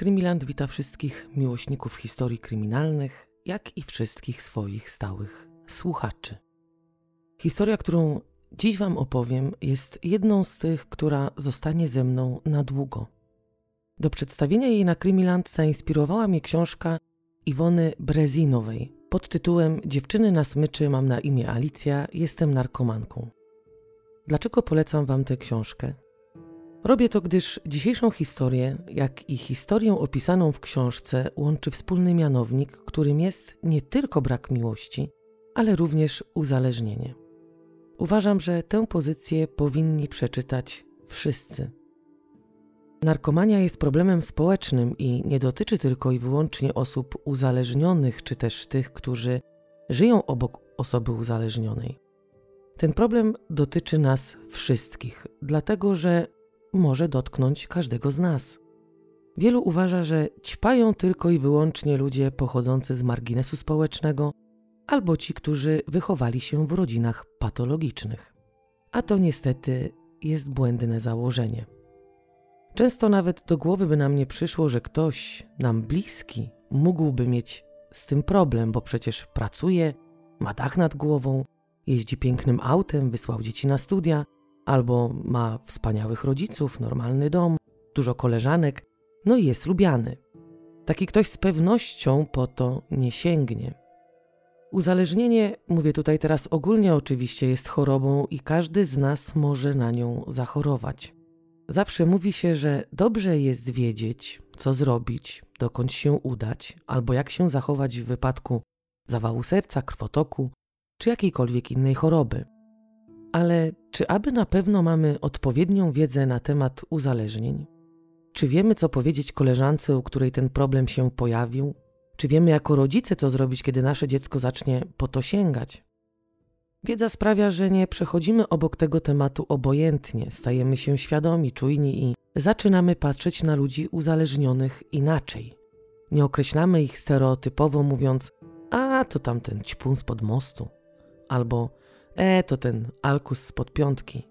Krymiland wita wszystkich miłośników historii kryminalnych, jak i wszystkich swoich stałych słuchaczy. Historia, którą dziś Wam opowiem, jest jedną z tych, która zostanie ze mną na długo. Do przedstawienia jej na Krymiland zainspirowała mnie książka Iwony Brezinowej pod tytułem Dziewczyny na smyczy, mam na imię Alicja, jestem narkomanką. Dlaczego polecam Wam tę książkę? Robię to, gdyż dzisiejszą historię, jak i historię opisaną w książce, łączy wspólny mianownik, którym jest nie tylko brak miłości, ale również uzależnienie. Uważam, że tę pozycję powinni przeczytać wszyscy. Narkomania jest problemem społecznym i nie dotyczy tylko i wyłącznie osób uzależnionych, czy też tych, którzy żyją obok osoby uzależnionej. Ten problem dotyczy nas wszystkich, dlatego że może dotknąć każdego z nas. Wielu uważa, że ćpają tylko i wyłącznie ludzie pochodzący z marginesu społecznego albo ci, którzy wychowali się w rodzinach patologicznych. A to niestety jest błędne założenie. Często nawet do głowy by nam nie przyszło, że ktoś nam bliski mógłby mieć z tym problem, bo przecież pracuje, ma dach nad głową, jeździ pięknym autem, wysłał dzieci na studia, albo ma wspaniałych rodziców, normalny dom, dużo koleżanek, no i jest lubiany. Taki ktoś z pewnością po to nie sięgnie. Uzależnienie, mówię tutaj teraz ogólnie oczywiście, jest chorobą i każdy z nas może na nią zachorować. Zawsze mówi się, że dobrze jest wiedzieć, co zrobić, dokąd się udać, albo jak się zachować w wypadku zawału serca, krwotoku czy jakiejkolwiek innej choroby. Ale czy aby na pewno mamy odpowiednią wiedzę na temat uzależnień? Czy wiemy, co powiedzieć koleżance, u której ten problem się pojawił? Czy wiemy jako rodzice, co zrobić, kiedy nasze dziecko zacznie po to sięgać? Wiedza sprawia, że nie przechodzimy obok tego tematu obojętnie, stajemy się świadomi, czujni i zaczynamy patrzeć na ludzi uzależnionych inaczej. Nie określamy ich stereotypowo, mówiąc: A to tamten ćpun spod mostu, albo E, to ten alkus spod piątki.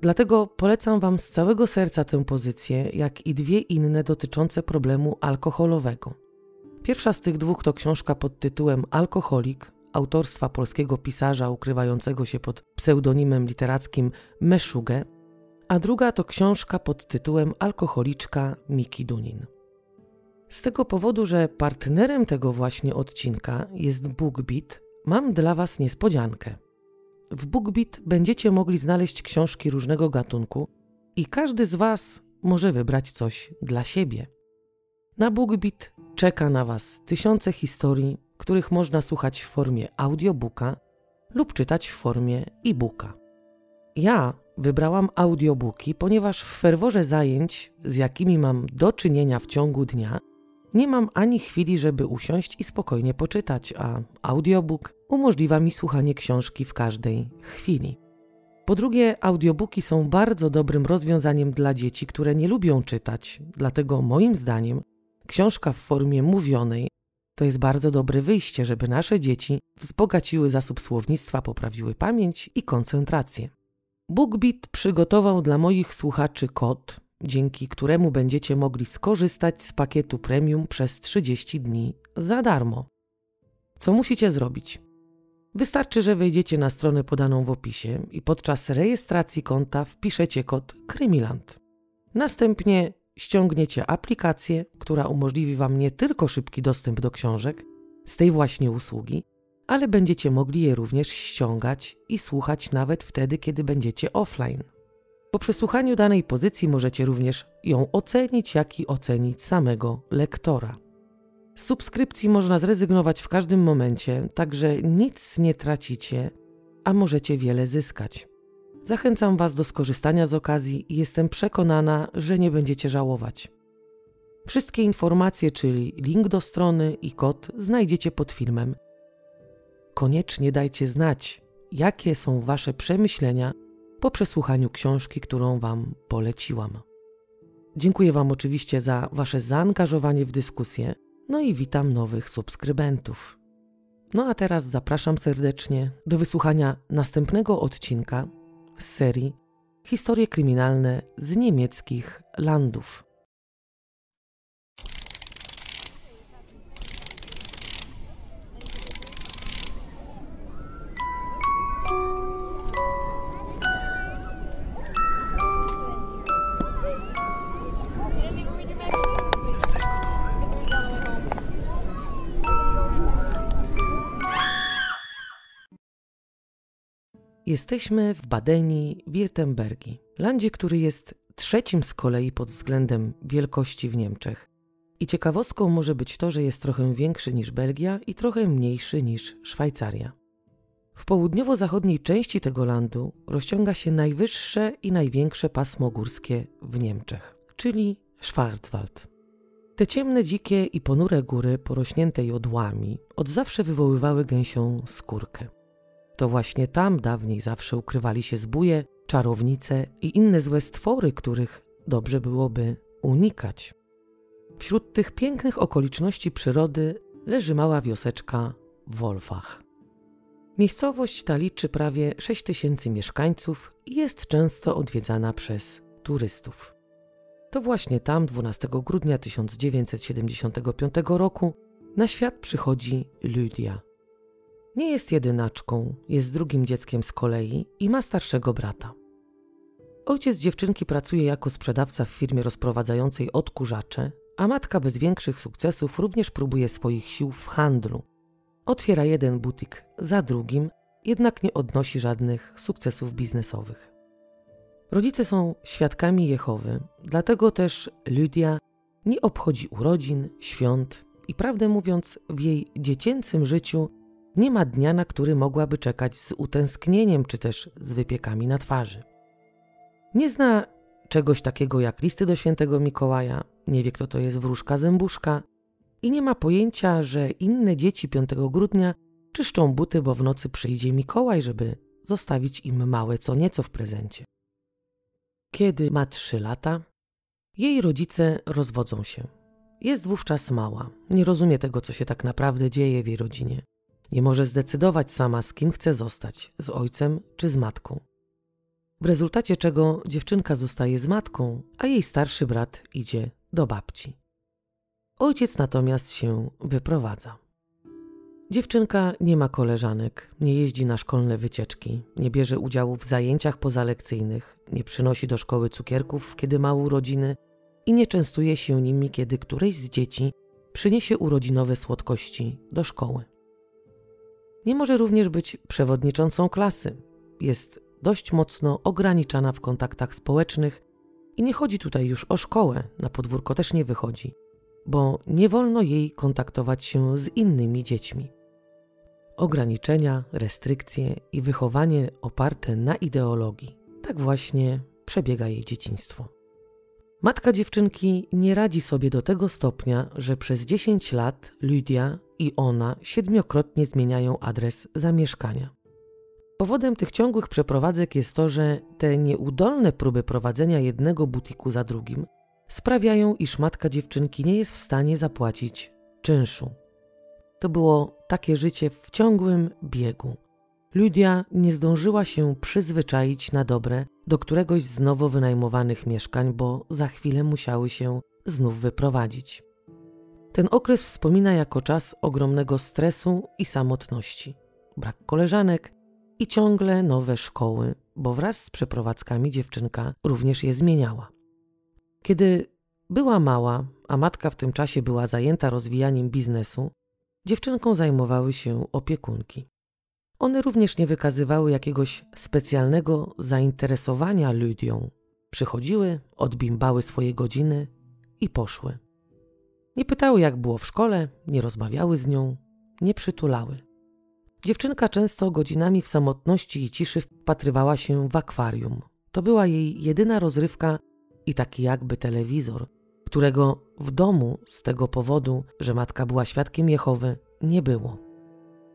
Dlatego polecam Wam z całego serca tę pozycję, jak i dwie inne dotyczące problemu alkoholowego. Pierwsza z tych dwóch to książka pod tytułem Alkoholik autorstwa polskiego pisarza ukrywającego się pod pseudonimem literackim Meszugę, a druga to książka pod tytułem Alkoholiczka Miki Dunin. Z tego powodu, że partnerem tego właśnie odcinka jest BookBeat, mam dla Was niespodziankę. W BookBeat będziecie mogli znaleźć książki różnego gatunku i każdy z Was może wybrać coś dla siebie. Na BookBeat czeka na Was tysiące historii, których można słuchać w formie audiobooka lub czytać w formie e-booka. Ja wybrałam audiobooki, ponieważ w ferworze zajęć, z jakimi mam do czynienia w ciągu dnia, nie mam ani chwili, żeby usiąść i spokojnie poczytać, a audiobook umożliwia mi słuchanie książki w każdej chwili. Po drugie, audiobooki są bardzo dobrym rozwiązaniem dla dzieci, które nie lubią czytać, dlatego moim zdaniem książka w formie mówionej to jest bardzo dobre wyjście, żeby nasze dzieci wzbogaciły zasób słownictwa, poprawiły pamięć i koncentrację. BookBeat przygotował dla moich słuchaczy kod, dzięki któremu będziecie mogli skorzystać z pakietu premium przez 30 dni za darmo. Co musicie zrobić? Wystarczy, że wejdziecie na stronę podaną w opisie i podczas rejestracji konta wpiszecie kod Krymiland. Następnie ściągniecie aplikację, która umożliwi Wam nie tylko szybki dostęp do książek z tej właśnie usługi, ale będziecie mogli je również ściągać i słuchać nawet wtedy, kiedy będziecie offline. Po przesłuchaniu danej pozycji możecie również ją ocenić, jak i ocenić samego lektora. Z subskrypcji można zrezygnować w każdym momencie, także nic nie tracicie, a możecie wiele zyskać. Zachęcam Was do skorzystania z okazji i jestem przekonana, że nie będziecie żałować. Wszystkie informacje, czyli link do strony i kod, znajdziecie pod filmem. Koniecznie dajcie znać, jakie są Wasze przemyślenia po przesłuchaniu książki, którą Wam poleciłam. Dziękuję Wam oczywiście za Wasze zaangażowanie w dyskusję, no i witam nowych subskrybentów. No a teraz zapraszam serdecznie do wysłuchania następnego odcinka z serii Historie kryminalne z niemieckich landów. Jesteśmy w Badenii Wirtembergi, landzie, który jest trzecim z kolei pod względem wielkości w Niemczech. I ciekawostką może być to, że jest trochę większy niż Belgia i trochę mniejszy niż Szwajcaria. W południowo-zachodniej części tego landu rozciąga się najwyższe i największe pasmo górskie w Niemczech, czyli Schwarzwald. Te ciemne, dzikie i ponure góry, porośnięte jodłami, od zawsze wywoływały gęsią skórkę. To właśnie tam dawniej zawsze ukrywali się zbóje, czarownice i inne złe stwory, których dobrze byłoby unikać. Wśród tych pięknych okoliczności przyrody leży mała wioseczka Wolfach. Miejscowość ta liczy prawie 6 tysięcy mieszkańców i jest często odwiedzana przez turystów. To właśnie tam 12 grudnia 1975 roku na świat przychodzi Lydia. Nie jest jedynaczką, jest drugim dzieckiem z kolei i ma starszego brata. Ojciec dziewczynki pracuje jako sprzedawca w firmie rozprowadzającej odkurzacze, a matka bez większych sukcesów również próbuje swoich sił w handlu. Otwiera jeden butik za drugim, jednak nie odnosi żadnych sukcesów biznesowych. Rodzice są świadkami Jehowy, dlatego też Lydia nie obchodzi urodzin, świąt i prawdę mówiąc, w jej dziecięcym życiu nie ma dnia, na który mogłaby czekać z utęsknieniem czy też z wypiekami na twarzy. Nie zna czegoś takiego jak listy do świętego Mikołaja, nie wie kto to jest wróżka zębuszka i nie ma pojęcia, że inne dzieci 5 grudnia czyszczą buty, bo w nocy przyjdzie Mikołaj, żeby zostawić im małe co nieco w prezencie. Kiedy ma trzy lata, jej rodzice rozwodzą się. Jest wówczas mała, nie rozumie tego, co się tak naprawdę dzieje w jej rodzinie. Nie może zdecydować sama, z kim chce zostać z ojcem czy z matką. W rezultacie czego dziewczynka zostaje z matką, a jej starszy brat idzie do babci. Ojciec natomiast się wyprowadza. Dziewczynka nie ma koleżanek, nie jeździ na szkolne wycieczki, nie bierze udziału w zajęciach pozalekcyjnych, nie przynosi do szkoły cukierków, kiedy ma urodziny i nie częstuje się nimi, kiedy któreś z dzieci przyniesie urodzinowe słodkości do szkoły. Nie może również być przewodniczącą klasy. Jest dość mocno ograniczana w kontaktach społecznych i nie chodzi tutaj już o szkołę, na podwórko też nie wychodzi, bo nie wolno jej kontaktować się z innymi dziećmi. Ograniczenia, restrykcje i wychowanie oparte na ideologii. Tak właśnie przebiega jej dzieciństwo. Matka dziewczynki nie radzi sobie do tego stopnia, że przez 10 lat Lydia i ona siedmiokrotnie zmieniają adres zamieszkania. Powodem tych ciągłych przeprowadzek jest to, że te nieudolne próby prowadzenia jednego butiku za drugim sprawiają, iż matka dziewczynki nie jest w stanie zapłacić czynszu. To było takie życie w ciągłym biegu. Lydia nie zdążyła się przyzwyczaić na dobre do któregoś z nowo wynajmowanych mieszkań, bo za chwilę musiały się znów wyprowadzić. Ten okres wspomina jako czas ogromnego stresu i samotności. Brak koleżanek, i ciągle nowe szkoły, bo wraz z przeprowadzkami dziewczynka również je zmieniała. Kiedy była mała, a matka w tym czasie była zajęta rozwijaniem biznesu, dziewczynką zajmowały się opiekunki. One również nie wykazywały jakiegoś specjalnego zainteresowania Lydią. Przychodziły, odbimbały swoje godziny i poszły. Nie pytały, jak było w szkole, nie rozmawiały z nią, nie przytulały. Dziewczynka często godzinami w samotności i ciszy wpatrywała się w akwarium. To była jej jedyna rozrywka i taki jakby telewizor, którego w domu z tego powodu, że matka była świadkiem Jehowy, nie było.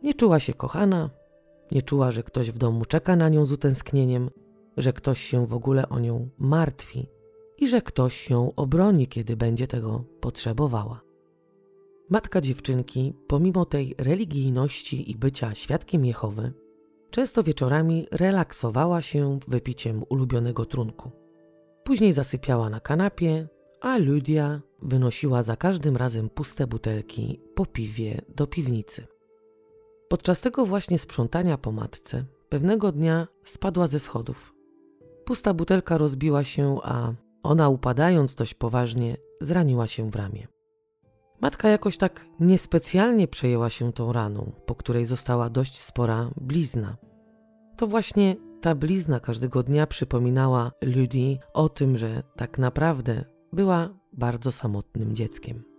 Nie czuła się kochana, nie czuła, że ktoś w domu czeka na nią z utęsknieniem, że ktoś się w ogóle o nią martwi i że ktoś ją obroni, kiedy będzie tego potrzebowała. Matka dziewczynki, pomimo tej religijności i bycia świadkiem Jehowy, często wieczorami relaksowała się wypiciem ulubionego trunku. Później zasypiała na kanapie, a Lydia wynosiła za każdym razem puste butelki po piwie do piwnicy. Podczas tego właśnie sprzątania po matce pewnego dnia spadła ze schodów. Pusta butelka rozbiła się, a ona upadając dość poważnie zraniła się w ramię. Matka jakoś tak niespecjalnie przejęła się tą raną, po której została dość spora blizna. To właśnie ta blizna każdego dnia przypominała Ludii o tym, że tak naprawdę była bardzo samotnym dzieckiem.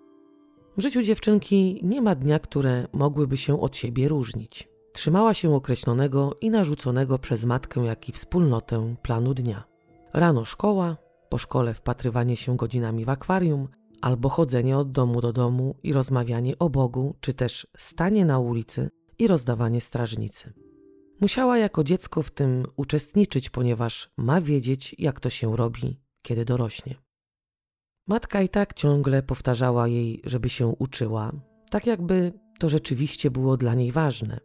W życiu dziewczynki nie ma dnia, które mogłyby się od siebie różnić. Trzymała się określonego i narzuconego przez matkę, jak i wspólnotę planu dnia. Rano szkoła, po szkole wpatrywanie się godzinami w akwarium, albo chodzenie od domu do domu i rozmawianie o Bogu, czy też stanie na ulicy i rozdawanie strażnicy. Musiała jako dziecko w tym uczestniczyć, ponieważ ma wiedzieć, jak to się robi, kiedy dorośnie. Matka i tak ciągle powtarzała jej, żeby się uczyła, tak jakby to rzeczywiście było dla niej ważne.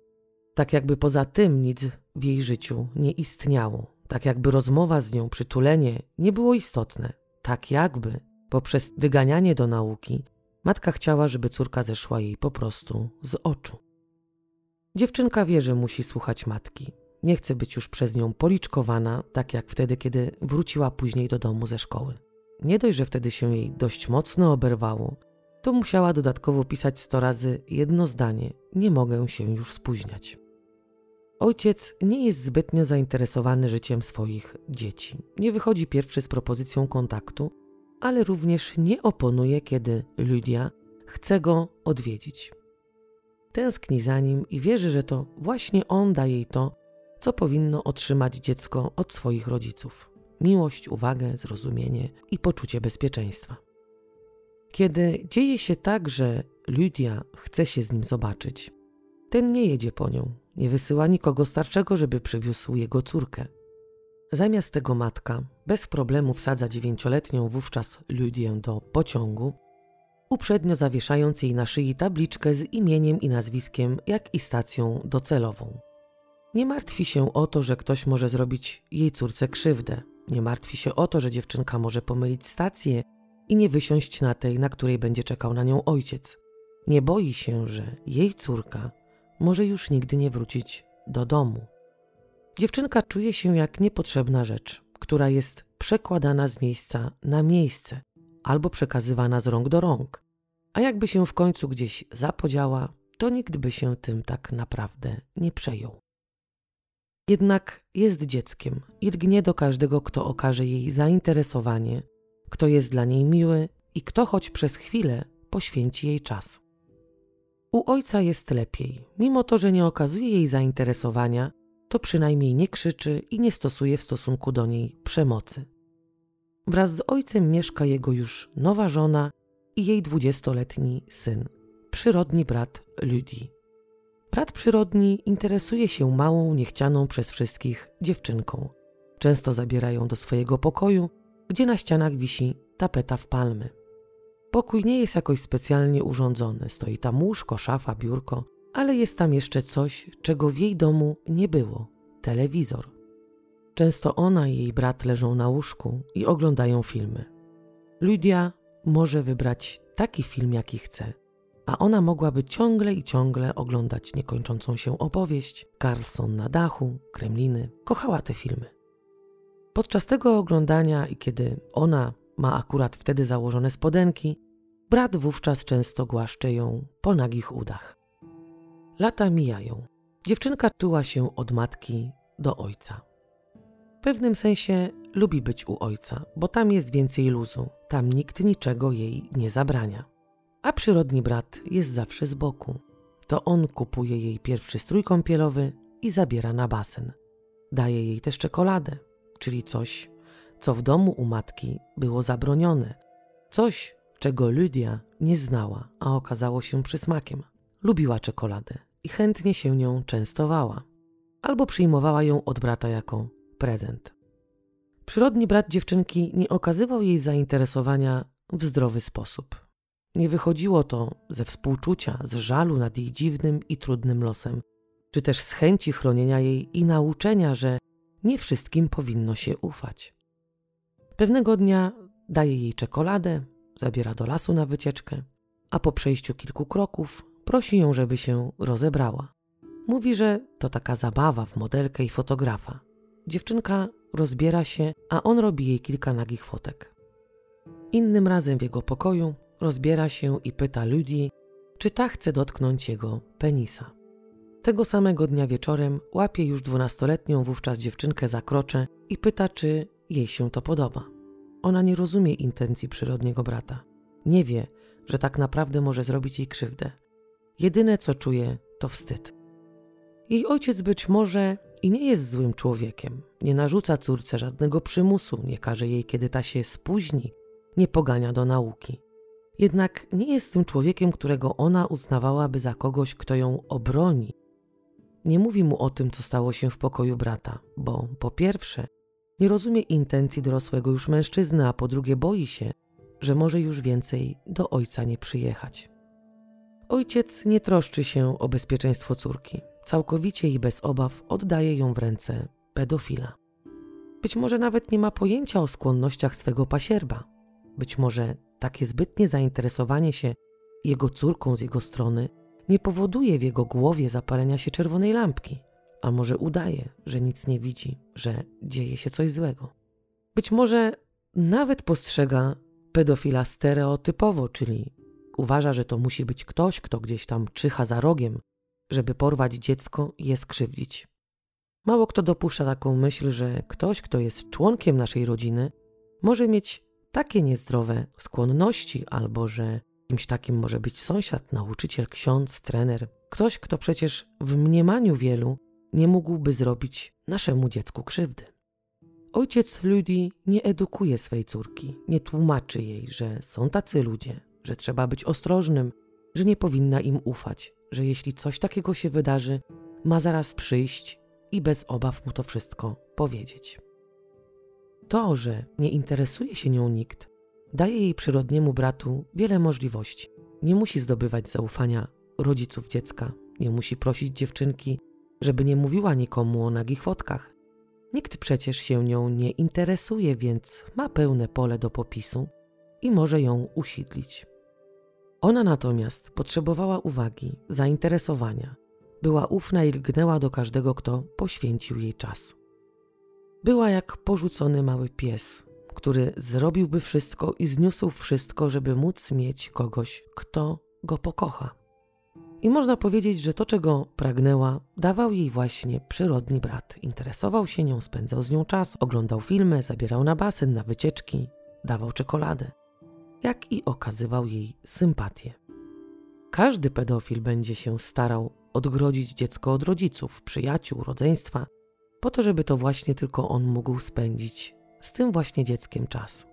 Tak jakby poza tym nic w jej życiu nie istniało, tak jakby rozmowa z nią, przytulenie nie było istotne, tak jakby poprzez wyganianie do nauki matka chciała, żeby córka zeszła jej po prostu z oczu. Dziewczynka wie, że musi słuchać matki. Nie chce być już przez nią policzkowana, tak jak wtedy, kiedy wróciła później do domu ze szkoły. Nie dość, że wtedy się jej dość mocno oberwało, to musiała dodatkowo pisać sto razy jedno zdanie: Nie mogę się już spóźniać. Ojciec nie jest zbytnio zainteresowany życiem swoich dzieci. Nie wychodzi pierwszy z propozycją kontaktu, ale również nie oponuje, kiedy Lydia chce go odwiedzić. Tęskni za nim i wierzy, że to właśnie on da jej to, co powinno otrzymać dziecko od swoich rodziców: miłość, uwagę, zrozumienie i poczucie bezpieczeństwa. Kiedy dzieje się tak, że Lydia chce się z nim zobaczyć, ten nie jedzie po nią, nie wysyła nikogo starszego, żeby przywiózł jego córkę. Zamiast tego matka bez problemu wsadza dziewięcioletnią wówczas Ludię do pociągu, uprzednio zawieszając jej na szyi tabliczkę z imieniem i nazwiskiem, jak i stacją docelową. Nie martwi się o to, że ktoś może zrobić jej córce krzywdę. Nie martwi się o to, że dziewczynka może pomylić stację i nie wysiąść na tej, na której będzie czekał na nią ojciec. Nie boi się, że jej córka może już nigdy nie wrócić do domu. Dziewczynka czuje się jak niepotrzebna rzecz, która jest przekładana z miejsca na miejsce albo przekazywana z rąk do rąk. A jakby się w końcu gdzieś zapodziała, to nikt by się tym tak naprawdę nie przejął. Jednak jest dzieckiem i lgnie do każdego, kto okaże jej zainteresowanie, kto jest dla niej miły i kto choć przez chwilę poświęci jej czas. U ojca jest lepiej, mimo to, że nie okazuje jej zainteresowania, to przynajmniej nie krzyczy i nie stosuje w stosunku do niej przemocy. Wraz z ojcem mieszka jego już nowa żona i jej dwudziestoletni syn, przyrodni brat Ludzi. Brat przyrodni interesuje się małą, niechcianą przez wszystkich dziewczynką. Często zabierają do swojego pokoju, gdzie na ścianach wisi tapeta w palmy. Pokój nie jest jakoś specjalnie urządzony. Stoi tam łóżko, szafa, biurko, ale jest tam jeszcze coś, czego w jej domu nie było telewizor. Często ona i jej brat leżą na łóżku i oglądają filmy. Lydia może wybrać taki film, jaki chce, a ona mogłaby ciągle i ciągle oglądać niekończącą się opowieść, Carlson na dachu, Kremliny. Kochała te filmy. Podczas tego oglądania i kiedy ona ma akurat wtedy założone spodenki, brat wówczas często głaszcze ją po nagich udach. Lata mijają. Dziewczynka tuła się od matki do ojca. W pewnym sensie lubi być u ojca, bo tam jest więcej luzu, tam nikt niczego jej nie zabrania. A przyrodni brat jest zawsze z boku. To on kupuje jej pierwszy strój kąpielowy i zabiera na basen. Daje jej też czekoladę, czyli coś, co w domu u matki było zabronione. Coś, czego Lydia nie znała, a okazało się przysmakiem. Lubiła czekoladę i chętnie się nią częstowała, albo przyjmowała ją od brata jako prezent. Przyrodni brat dziewczynki nie okazywał jej zainteresowania w zdrowy sposób. Nie wychodziło to ze współczucia, z żalu nad jej dziwnym i trudnym losem, czy też z chęci chronienia jej i nauczenia, że nie wszystkim powinno się ufać. Pewnego dnia daje jej czekoladę, zabiera do lasu na wycieczkę, a po przejściu kilku kroków prosi ją, żeby się rozebrała. Mówi, że to taka zabawa w modelkę i fotografa. Dziewczynka rozbiera się, a on robi jej kilka nagich fotek. Innym razem w jego pokoju rozbiera się i pyta ludzi, czy ta chce dotknąć jego penisa. Tego samego dnia wieczorem łapie już dwunastoletnią wówczas dziewczynkę za krocze i pyta, czy jej się to podoba. Ona nie rozumie intencji przyrodniego brata. Nie wie, że tak naprawdę może zrobić jej krzywdę. Jedyne co czuje, to wstyd. Jej ojciec być może i nie jest złym człowiekiem, nie narzuca córce żadnego przymusu, nie każe jej, kiedy ta się spóźni, nie pogania do nauki. Jednak nie jest tym człowiekiem, którego ona uznawałaby za kogoś, kto ją obroni. Nie mówi mu o tym, co stało się w pokoju brata, bo po pierwsze, nie rozumie intencji dorosłego już mężczyzny, a po drugie boi się, że może już więcej do ojca nie przyjechać. Ojciec nie troszczy się o bezpieczeństwo córki. Całkowicie i bez obaw oddaje ją w ręce pedofila. Być może nawet nie ma pojęcia o skłonnościach swego pasierba. Być może takie zbytnie zainteresowanie się jego córką z jego strony nie powoduje w jego głowie zapalenia się czerwonej lampki, a może udaje, że nic nie widzi, że dzieje się coś złego. Być może nawet postrzega pedofila stereotypowo, czyli uważa, że to musi być ktoś, kto gdzieś tam czyha za rogiem, żeby porwać dziecko i je skrzywdzić. Mało kto dopuszcza taką myśl, że ktoś, kto jest członkiem naszej rodziny, może mieć takie niezdrowe skłonności, albo że kimś takim może być sąsiad, nauczyciel, ksiądz, trener, ktoś, kto przecież w mniemaniu wielu nie mógłby zrobić naszemu dziecku krzywdy. Ojciec Ludi nie edukuje swej córki, nie tłumaczy jej, że są tacy ludzie, że trzeba być ostrożnym, że nie powinna im ufać, że jeśli coś takiego się wydarzy, ma zaraz przyjść i bez obaw mu to wszystko powiedzieć. To, że nie interesuje się nią nikt, daje jej przyrodniemu bratu wiele możliwości. Nie musi zdobywać zaufania rodziców dziecka, nie musi prosić dziewczynki, żeby nie mówiła nikomu o nagich fotkach. Nikt przecież się nią nie interesuje, więc ma pełne pole do popisu i może ją usidlić. Ona natomiast potrzebowała uwagi, zainteresowania. Była ufna i lgnęła do każdego, kto poświęcił jej czas. Była jak porzucony mały pies, który zrobiłby wszystko i zniósł wszystko, żeby móc mieć kogoś, kto go pokocha. I można powiedzieć, że to, czego pragnęła, dawał jej właśnie przyrodni brat. Interesował się nią, spędzał z nią czas, oglądał filmy, zabierał na basen, na wycieczki, dawał czekoladę jak i okazywał jej sympatię. Każdy pedofil będzie się starał odgrodzić dziecko od rodziców, przyjaciół, rodzeństwa, po to, żeby to właśnie tylko on mógł spędzić z tym właśnie dzieckiem czas.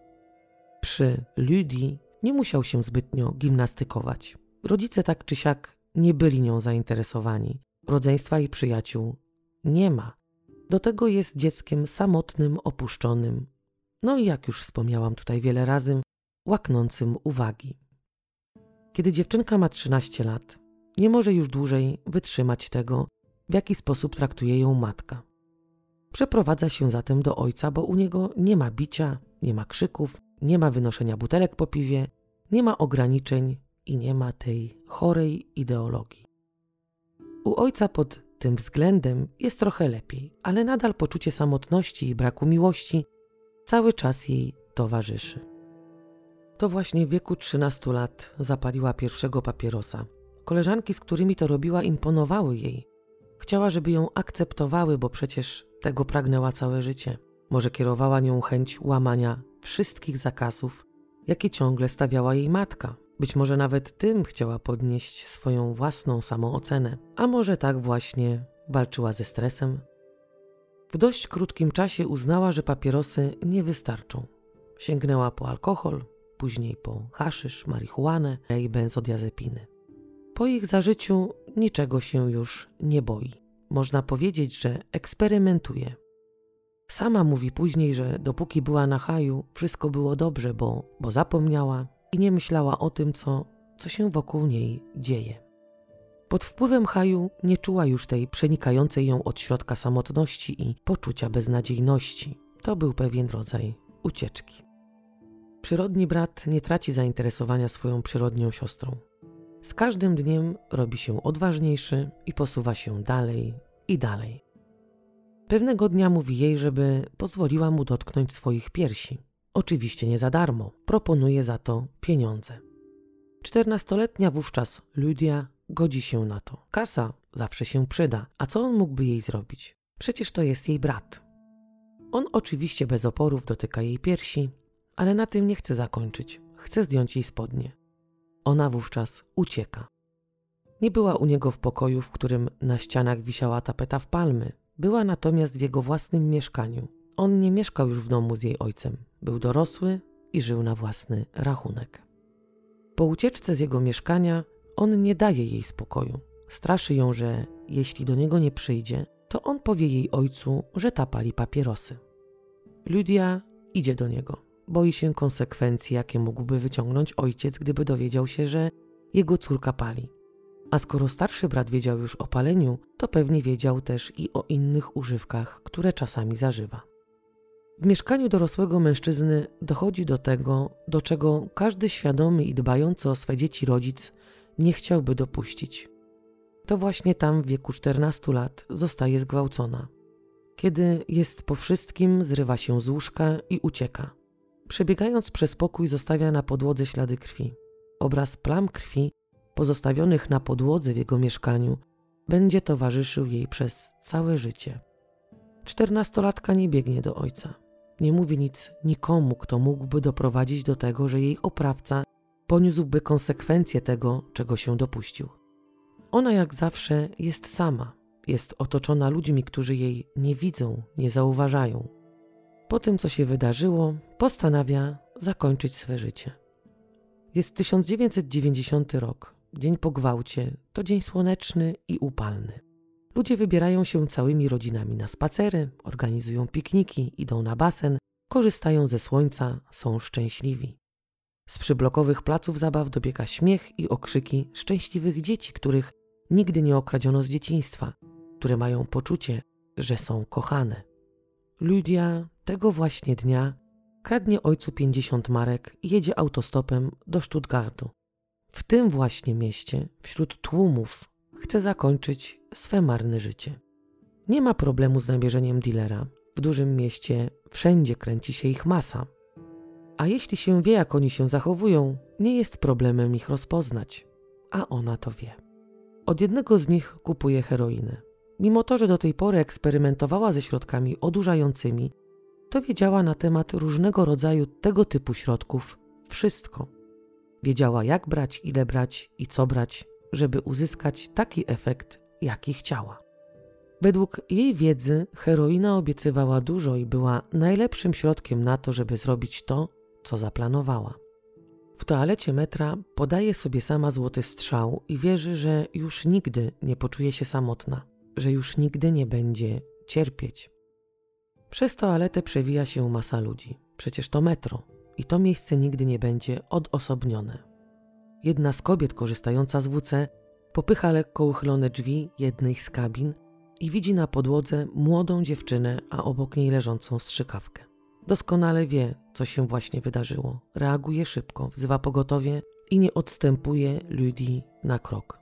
Przy Ludii nie musiał się zbytnio gimnastykować. Rodzice tak czy siak nie byli nią zainteresowani. Rodzeństwa i przyjaciół nie ma. Do tego jest dzieckiem samotnym, opuszczonym. No i jak już wspomniałam tutaj wiele razy, łaknącym uwagi. Kiedy dziewczynka ma 13 lat, nie może już dłużej wytrzymać tego, w jaki sposób traktuje ją matka. Przeprowadza się zatem do ojca, bo u niego nie ma bicia, nie ma krzyków, nie ma wynoszenia butelek po piwie, nie ma ograniczeń i nie ma tej chorej ideologii. U ojca pod tym względem jest trochę lepiej, ale nadal poczucie samotności i braku miłości cały czas jej towarzyszy. To właśnie w wieku 13 lat zapaliła pierwszego papierosa. Koleżanki, z którymi to robiła, imponowały jej. Chciała, żeby ją akceptowały, bo przecież tego pragnęła całe życie. Może kierowała nią chęć łamania wszystkich zakazów, jakie ciągle stawiała jej matka. Być może nawet tym chciała podnieść swoją własną samoocenę, a może tak właśnie walczyła ze stresem. W dość krótkim czasie uznała, że papierosy nie wystarczą. Sięgnęła po alkohol, później po haszysz, marihuanę i benzodiazepiny. Po ich zażyciu niczego się już nie boi. Można powiedzieć, że eksperymentuje. Sama mówi później, że dopóki była na haju, wszystko było dobrze, bo, bo zapomniała i nie myślała o tym, co, co się wokół niej dzieje. Pod wpływem haju nie czuła już tej przenikającej ją od środka samotności i poczucia beznadziejności. To był pewien rodzaj ucieczki. Przyrodni brat nie traci zainteresowania swoją przyrodnią siostrą. Z każdym dniem robi się odważniejszy i posuwa się dalej i dalej. Pewnego dnia mówi jej, żeby pozwoliła mu dotknąć swoich piersi. Oczywiście nie za darmo, proponuje za to pieniądze. Czternastoletnia wówczas Ludia godzi się na to. Kasa zawsze się przyda, a co on mógłby jej zrobić? Przecież to jest jej brat. On oczywiście bez oporów dotyka jej piersi, ale na tym nie chce zakończyć. Chce zdjąć jej spodnie. Ona wówczas ucieka. Nie była u niego w pokoju, w którym na ścianach wisiała tapeta w palmy. Była natomiast w jego własnym mieszkaniu. On nie mieszkał już w domu z jej ojcem. Był dorosły i żył na własny rachunek. Po ucieczce z jego mieszkania on nie daje jej spokoju. Straszy ją, że jeśli do niego nie przyjdzie, to on powie jej ojcu, że ta pali papierosy. Lydia idzie do niego. Boi się konsekwencji, jakie mógłby wyciągnąć ojciec, gdyby dowiedział się, że jego córka pali. A skoro starszy brat wiedział już o paleniu, to pewnie wiedział też i o innych używkach, które czasami zażywa. W mieszkaniu dorosłego mężczyzny dochodzi do tego, do czego każdy świadomy i dbający o swe dzieci rodzic nie chciałby dopuścić. To właśnie tam w wieku 14 lat zostaje zgwałcona. Kiedy jest po wszystkim, zrywa się z łóżka i ucieka. Przebiegając przez pokój, zostawia na podłodze ślady krwi. Obraz plam krwi pozostawionych na podłodze w jego mieszkaniu będzie towarzyszył jej przez całe życie. Czternastolatka nie biegnie do ojca. Nie mówi nic nikomu, kto mógłby doprowadzić do tego, że jej oprawca poniósłby konsekwencje tego, czego się dopuścił. Ona jak zawsze jest sama, jest otoczona ludźmi, którzy jej nie widzą, nie zauważają. Po tym, co się wydarzyło, postanawia zakończyć swe życie. Jest 1990 rok, dzień po gwałcie, to dzień słoneczny i upalny. Ludzie wybierają się całymi rodzinami na spacery, organizują pikniki, idą na basen, korzystają ze słońca, są szczęśliwi. Z przyblokowych placów zabaw dobiega śmiech i okrzyki szczęśliwych dzieci, których nigdy nie okradziono z dzieciństwa, które mają poczucie, że są kochane. Ludia tego właśnie dnia kradnie ojcu 50 marek i jedzie autostopem do Stuttgartu. W tym właśnie mieście, wśród tłumów, chce zakończyć swe marne życie. Nie ma problemu z nabierzeniem dealera. W dużym mieście wszędzie kręci się ich masa. A jeśli się wie, jak oni się zachowują, nie jest problemem ich rozpoznać. A ona to wie. Od jednego z nich kupuje heroinę. Mimo to, że do tej pory eksperymentowała ze środkami odurzającymi, to wiedziała na temat różnego rodzaju tego typu środków wszystko. Wiedziała, jak brać, ile brać i co brać, żeby uzyskać taki efekt, jaki chciała. Według jej wiedzy heroina obiecywała dużo i była najlepszym środkiem na to, żeby zrobić to, co zaplanowała. W toalecie metra podaje sobie sama złoty strzał i wierzy, że już nigdy nie poczuje się samotna, że już nigdy nie będzie cierpieć. Przez toaletę przewija się masa ludzi. Przecież to metro i to miejsce nigdy nie będzie odosobnione. Jedna z kobiet korzystająca z WC popycha lekko uchylone drzwi jednej z kabin i widzi na podłodze młodą dziewczynę, a obok niej leżącą strzykawkę. Doskonale wie, co się właśnie wydarzyło. Reaguje szybko, wzywa pogotowie i nie odstępuje ludzi na krok.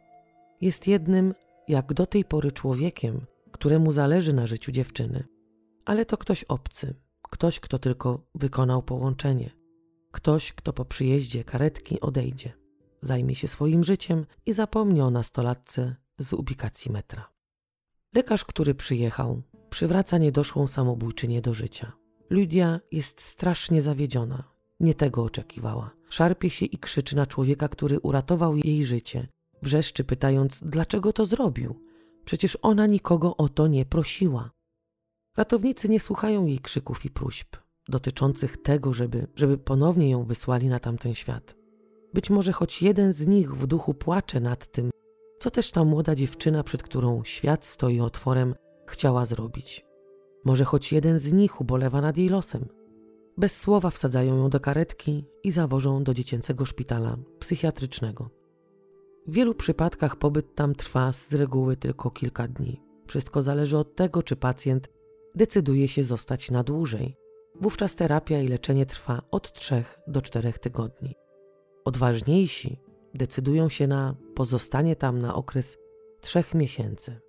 Jest jednym, jak do tej pory człowiekiem, któremu zależy na życiu dziewczyny. Ale to ktoś obcy, ktoś, kto tylko wykonał połączenie, ktoś, kto po przyjeździe karetki odejdzie zajmie się swoim życiem i zapomni o nastolatce z ubikacji metra. Lekarz, który przyjechał, przywraca niedoszłą samobójczynię do życia. Ludia jest strasznie zawiedziona. Nie tego oczekiwała. Szarpie się i krzyczy na człowieka, który uratował jej życie. Wrzeszczy pytając, dlaczego to zrobił. Przecież ona nikogo o to nie prosiła. Ratownicy nie słuchają jej krzyków i próśb dotyczących tego, żeby, żeby ponownie ją wysłali na tamten świat. Być może choć jeden z nich w duchu płacze nad tym, co też ta młoda dziewczyna, przed którą świat stoi otworem, chciała zrobić. Może choć jeden z nich ubolewa nad jej losem. Bez słowa wsadzają ją do karetki i zawożą do dziecięcego szpitala psychiatrycznego. W wielu przypadkach pobyt tam trwa z reguły tylko kilka dni. Wszystko zależy od tego, czy pacjent decyduje się zostać na dłużej. Wówczas terapia i leczenie trwa od 3 do 4 tygodni. Odważniejsi decydują się na pozostanie tam na okres trzech miesięcy.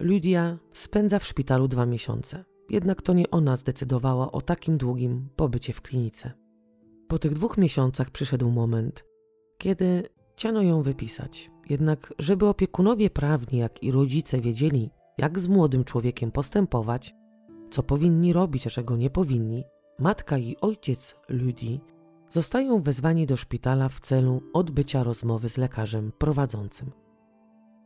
Lydia spędza w szpitalu dwa miesiące, jednak to nie ona zdecydowała o takim długim pobycie w klinice. Po tych dwóch miesiącach przyszedł moment, kiedy chciano ją wypisać. Jednak, żeby opiekunowie prawni, jak i rodzice wiedzieli, jak z młodym człowiekiem postępować, co powinni robić, a czego nie powinni, matka i ojciec Ludii zostają wezwani do szpitala w celu odbycia rozmowy z lekarzem prowadzącym.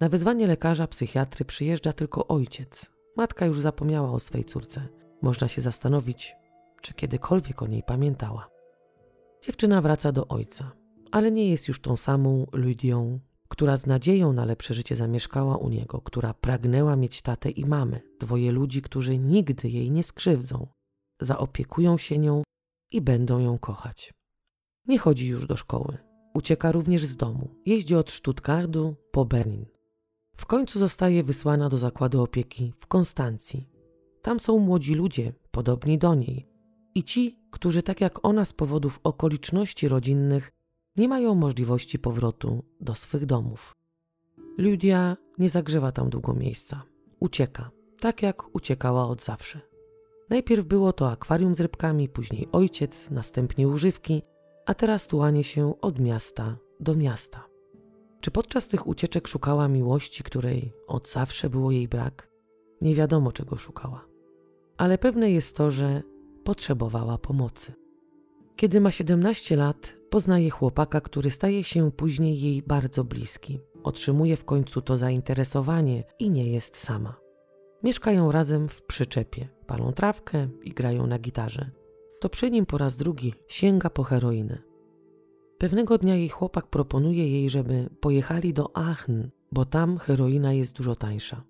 Na wezwanie lekarza psychiatry przyjeżdża tylko ojciec. Matka już zapomniała o swej córce. Można się zastanowić, czy kiedykolwiek o niej pamiętała. Dziewczyna wraca do ojca, ale nie jest już tą samą Ludią, która z nadzieją na lepsze życie zamieszkała u niego, która pragnęła mieć tatę i mamę, dwoje ludzi, którzy nigdy jej nie skrzywdzą, zaopiekują się nią i będą ją kochać. Nie chodzi już do szkoły. Ucieka również z domu. Jeździ od Stuttgartu po Berlin. W końcu zostaje wysłana do zakładu opieki w Konstancji. Tam są młodzi ludzie, podobni do niej, i ci, którzy tak jak ona z powodów okoliczności rodzinnych nie mają możliwości powrotu do swych domów. Ludia nie zagrzewa tam długo miejsca. Ucieka, tak jak uciekała od zawsze. Najpierw było to akwarium z rybkami, później ojciec, następnie używki, a teraz tułanie się od miasta do miasta. Czy podczas tych ucieczek szukała miłości, której od zawsze było jej brak? Nie wiadomo, czego szukała. Ale pewne jest to, że potrzebowała pomocy. Kiedy ma 17 lat, poznaje chłopaka, który staje się później jej bardzo bliski. Otrzymuje w końcu to zainteresowanie i nie jest sama. Mieszkają razem w przyczepie, palą trawkę i grają na gitarze. To przy nim po raz drugi sięga po heroinę. Pewnego dnia jej chłopak proponuje jej, żeby pojechali do Aachen, bo tam heroina jest dużo tańsza.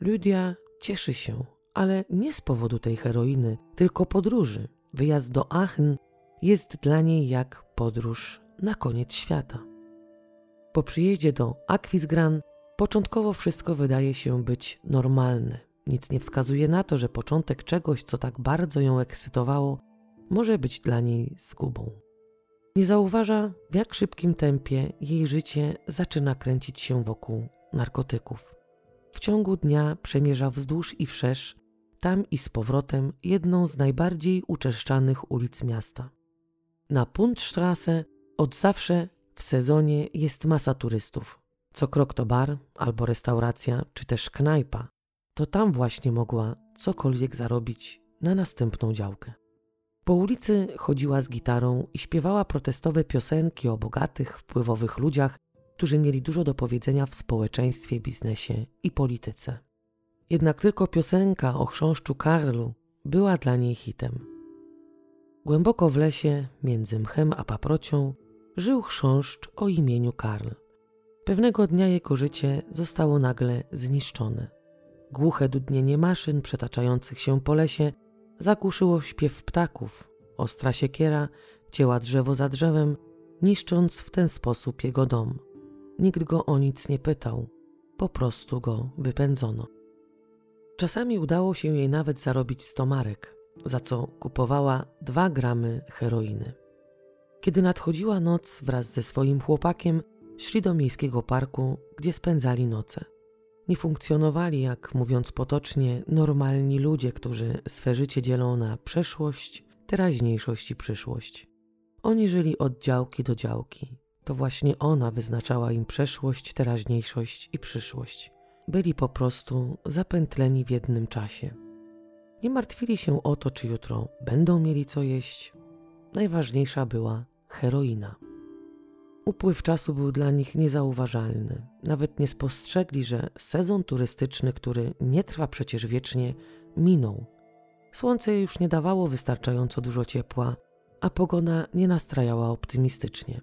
Ludia cieszy się, ale nie z powodu tej heroiny, tylko podróży. Wyjazd do Aachen jest dla niej jak podróż na koniec świata. Po przyjeździe do Aquisgran początkowo wszystko wydaje się być normalne. Nic nie wskazuje na to, że początek czegoś, co tak bardzo ją ekscytowało, może być dla niej zgubą. Nie zauważa, w jak szybkim tempie jej życie zaczyna kręcić się wokół narkotyków. W ciągu dnia przemierza wzdłuż i wszerz, tam i z powrotem jedną z najbardziej uczeszczanych ulic miasta. Na Puntstraße od zawsze w sezonie jest masa turystów. Co krok to bar albo restauracja, czy też knajpa. To tam właśnie mogła cokolwiek zarobić na następną działkę. Po ulicy chodziła z gitarą i śpiewała protestowe piosenki o bogatych, wpływowych ludziach, którzy mieli dużo do powiedzenia w społeczeństwie, biznesie i polityce. Jednak tylko piosenka o chrząszczu Karlu była dla niej hitem. Głęboko w lesie, między mchem a paprocią, żył chrząszcz o imieniu Karl. Pewnego dnia jego życie zostało nagle zniszczone. Głuche dudnienie maszyn przetaczających się po lesie zagłuszyło śpiew ptaków. Ostra siekiera cięła drzewo za drzewem, niszcząc w ten sposób jego dom. Nikt go o nic nie pytał, po prostu go wypędzono. Czasami udało się jej nawet zarobić stomarek, za co kupowała dwa gramy heroiny. Kiedy nadchodziła noc wraz ze swoim chłopakiem, szli do miejskiego parku, gdzie spędzali noce. Nie funkcjonowali, jak mówiąc potocznie, normalni ludzie, którzy swe życie dzielą na przeszłość, teraźniejszość i przyszłość. Oni żyli od działki do działki. To właśnie ona wyznaczała im przeszłość, teraźniejszość i przyszłość. Byli po prostu zapętleni w jednym czasie. Nie martwili się o to, czy jutro będą mieli co jeść. Najważniejsza była heroina. Upływ czasu był dla nich niezauważalny. Nawet nie spostrzegli, że sezon turystyczny, który nie trwa przecież wiecznie, minął. Słońce już nie dawało wystarczająco dużo ciepła, a pogoda nie nastrajała optymistycznie.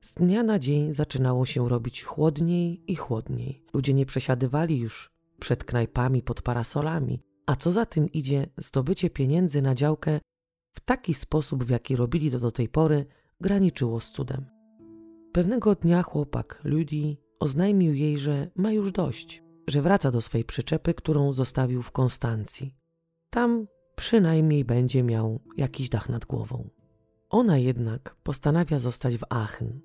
Z dnia na dzień zaczynało się robić chłodniej i chłodniej. Ludzie nie przesiadywali już przed knajpami pod parasolami, a co za tym idzie, zdobycie pieniędzy na działkę w taki sposób, w jaki robili to do tej pory, graniczyło z cudem. Pewnego dnia chłopak Ludzi oznajmił jej, że ma już dość, że wraca do swej przyczepy, którą zostawił w Konstancji. Tam przynajmniej będzie miał jakiś dach nad głową. Ona jednak postanawia zostać w Aachen.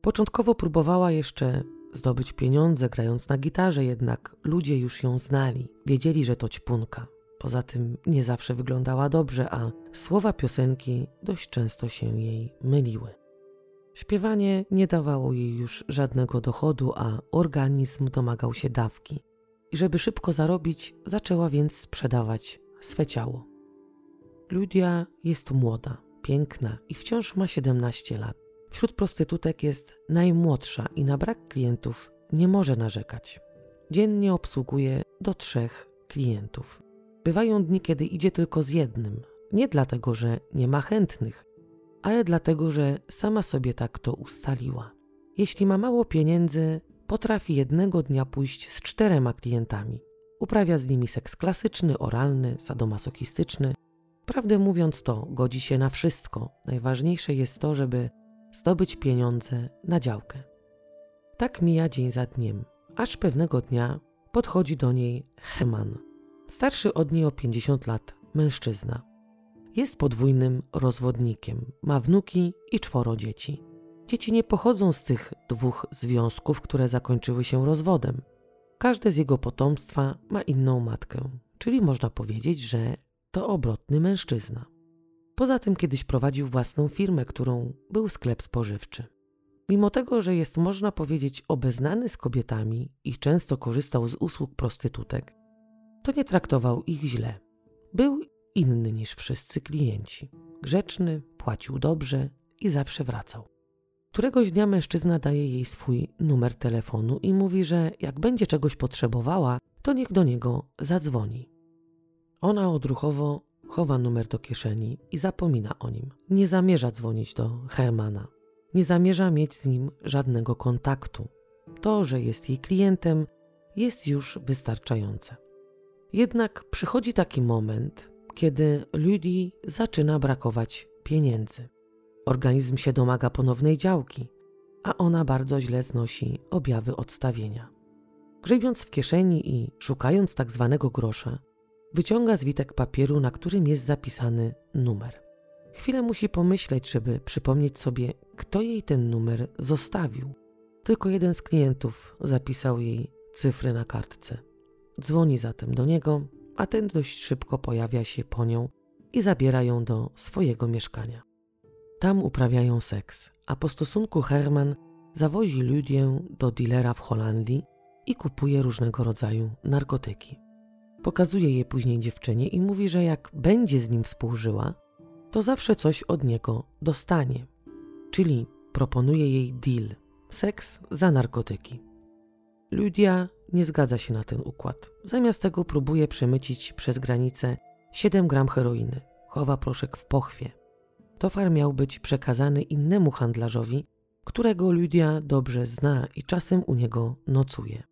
Początkowo próbowała jeszcze zdobyć pieniądze grając na gitarze, jednak ludzie już ją znali, wiedzieli, że to ćpunka. Poza tym nie zawsze wyglądała dobrze, a słowa piosenki dość często się jej myliły. Śpiewanie nie dawało jej już żadnego dochodu, a organizm domagał się dawki. I żeby szybko zarobić, zaczęła więc sprzedawać swe ciało. Ludia jest młoda, piękna i wciąż ma 17 lat. Wśród prostytutek jest najmłodsza i na brak klientów nie może narzekać. Dziennie obsługuje do trzech klientów. Bywają dni, kiedy idzie tylko z jednym. Nie dlatego, że nie ma chętnych, ale dlatego, że sama sobie tak to ustaliła. Jeśli ma mało pieniędzy, potrafi jednego dnia pójść z czterema klientami. Uprawia z nimi seks klasyczny, oralny, sadomasochistyczny. Prawdę mówiąc, to godzi się na wszystko. Najważniejsze jest to, żeby zdobyć pieniądze na działkę. Tak mija dzień za dniem, aż pewnego dnia podchodzi do niej Herman, starszy od niej o 50 lat mężczyzna. Jest podwójnym rozwodnikiem, ma wnuki i czworo dzieci. Dzieci nie pochodzą z tych dwóch związków, które zakończyły się rozwodem. Każde z jego potomstwa ma inną matkę, czyli można powiedzieć, że to obrotny mężczyzna. Poza tym kiedyś prowadził własną firmę, którą był sklep spożywczy. Mimo tego, że jest można powiedzieć obeznany z kobietami i często korzystał z usług prostytutek, to nie traktował ich źle. Był inny niż wszyscy klienci. Grzeczny, płacił dobrze i zawsze wracał. Któregoś dnia mężczyzna daje jej swój numer telefonu i mówi, że jak będzie czegoś potrzebowała, to niech do niego zadzwoni. Ona odruchowo chowa numer do kieszeni i zapomina o nim. Nie zamierza dzwonić do Hermana. Nie zamierza mieć z nim żadnego kontaktu. To, że jest jej klientem, jest już wystarczające. Jednak przychodzi taki moment, kiedy Ludii zaczyna brakować pieniędzy. Organizm się domaga ponownej działki, a ona bardzo źle znosi objawy odstawienia. Grzebiąc w kieszeni i szukając tak zwanego grosza, wyciąga zwitek papieru, na którym jest zapisany numer. Chwilę musi pomyśleć, żeby przypomnieć sobie, kto jej ten numer zostawił. Tylko jeden z klientów zapisał jej cyfry na kartce. Dzwoni zatem do niego, a ten dość szybko pojawia się po nią i zabiera ją do swojego mieszkania. Tam uprawiają seks, a po stosunku Herman zawozi Ludię do dilera w Holandii i kupuje różnego rodzaju narkotyki. Pokazuje je później dziewczynie i mówi, że jak będzie z nim współżyła, to zawsze coś od niego dostanie. Czyli proponuje jej deal seks za narkotyki. Ludia nie zgadza się na ten układ. Zamiast tego próbuje przemycić przez granicę 7 gram heroiny. Chowa proszek w pochwie. Towar miał być przekazany innemu handlarzowi, którego Ludia dobrze zna i czasem u niego nocuje.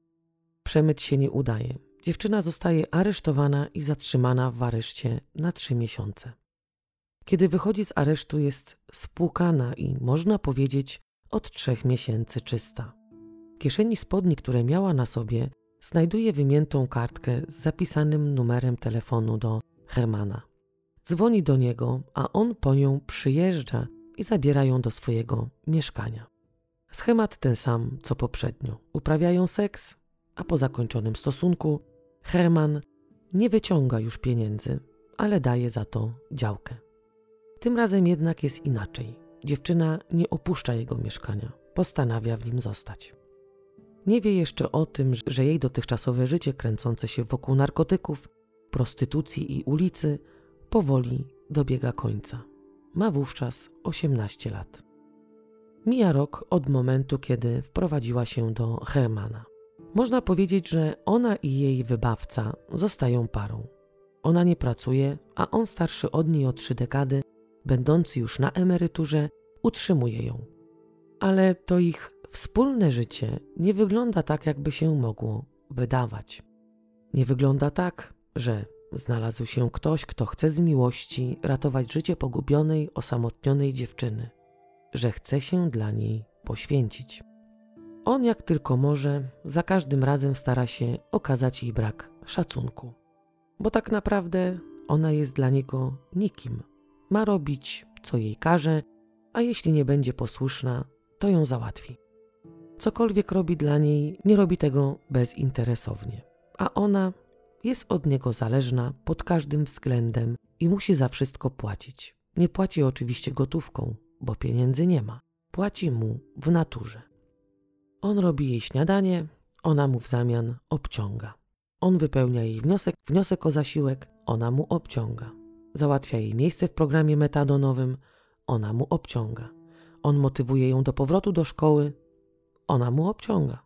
Przemyt się nie udaje. Dziewczyna zostaje aresztowana i zatrzymana w areszcie na trzy miesiące. Kiedy wychodzi z aresztu, jest spłukana i można powiedzieć od trzech miesięcy czysta kieszeni spodni, które miała na sobie, znajduje wymiętą kartkę z zapisanym numerem telefonu do Hermana. Dzwoni do niego, a on po nią przyjeżdża i zabiera ją do swojego mieszkania. Schemat ten sam co poprzednio. Uprawiają seks, a po zakończonym stosunku Herman nie wyciąga już pieniędzy, ale daje za to działkę. Tym razem jednak jest inaczej. Dziewczyna nie opuszcza jego mieszkania, postanawia w nim zostać. Nie wie jeszcze o tym, że jej dotychczasowe życie kręcące się wokół narkotyków, prostytucji i ulicy powoli dobiega końca. Ma wówczas 18 lat. Mija rok od momentu, kiedy wprowadziła się do Hermana. Można powiedzieć, że ona i jej wybawca zostają parą. Ona nie pracuje, a on starszy od niej o trzy dekady, będący już na emeryturze, utrzymuje ją. Ale to ich Wspólne życie nie wygląda tak, jakby się mogło wydawać. Nie wygląda tak, że znalazł się ktoś, kto chce z miłości ratować życie pogubionej, osamotnionej dziewczyny, że chce się dla niej poświęcić. On jak tylko może, za każdym razem stara się okazać jej brak szacunku, bo tak naprawdę ona jest dla niego nikim. Ma robić, co jej każe, a jeśli nie będzie posłuszna, to ją załatwi. Cokolwiek robi dla niej, nie robi tego bezinteresownie, a ona jest od niego zależna pod każdym względem i musi za wszystko płacić. Nie płaci oczywiście gotówką, bo pieniędzy nie ma. płaci mu w naturze. On robi jej śniadanie, ona mu w zamian obciąga. On wypełnia jej wniosek, wniosek o zasiłek, ona mu obciąga. Załatwia jej miejsce w programie metadonowym, ona mu obciąga. On motywuje ją do powrotu do szkoły, ona mu obciąga.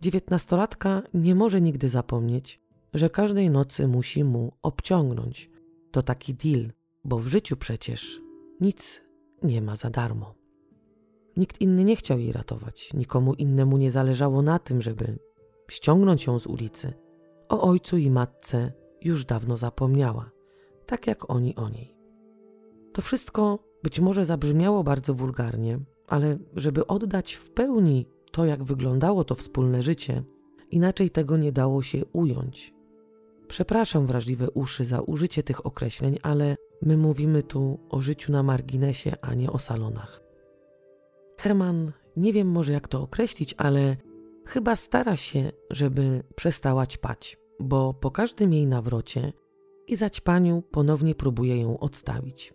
Dziewiętnastolatka nie może nigdy zapomnieć, że każdej nocy musi mu obciągnąć. To taki deal, bo w życiu przecież nic nie ma za darmo. Nikt inny nie chciał jej ratować, nikomu innemu nie zależało na tym, żeby ściągnąć ją z ulicy. O ojcu i matce już dawno zapomniała, tak jak oni o niej. To wszystko być może zabrzmiało bardzo wulgarnie, ale żeby oddać w pełni to, jak wyglądało to wspólne życie, inaczej tego nie dało się ująć. Przepraszam wrażliwe uszy za użycie tych określeń, ale my mówimy tu o życiu na marginesie, a nie o salonach. Herman, nie wiem może jak to określić, ale chyba stara się, żeby przestała ćpać, bo po każdym jej nawrocie i zaćpaniu ponownie próbuje ją odstawić.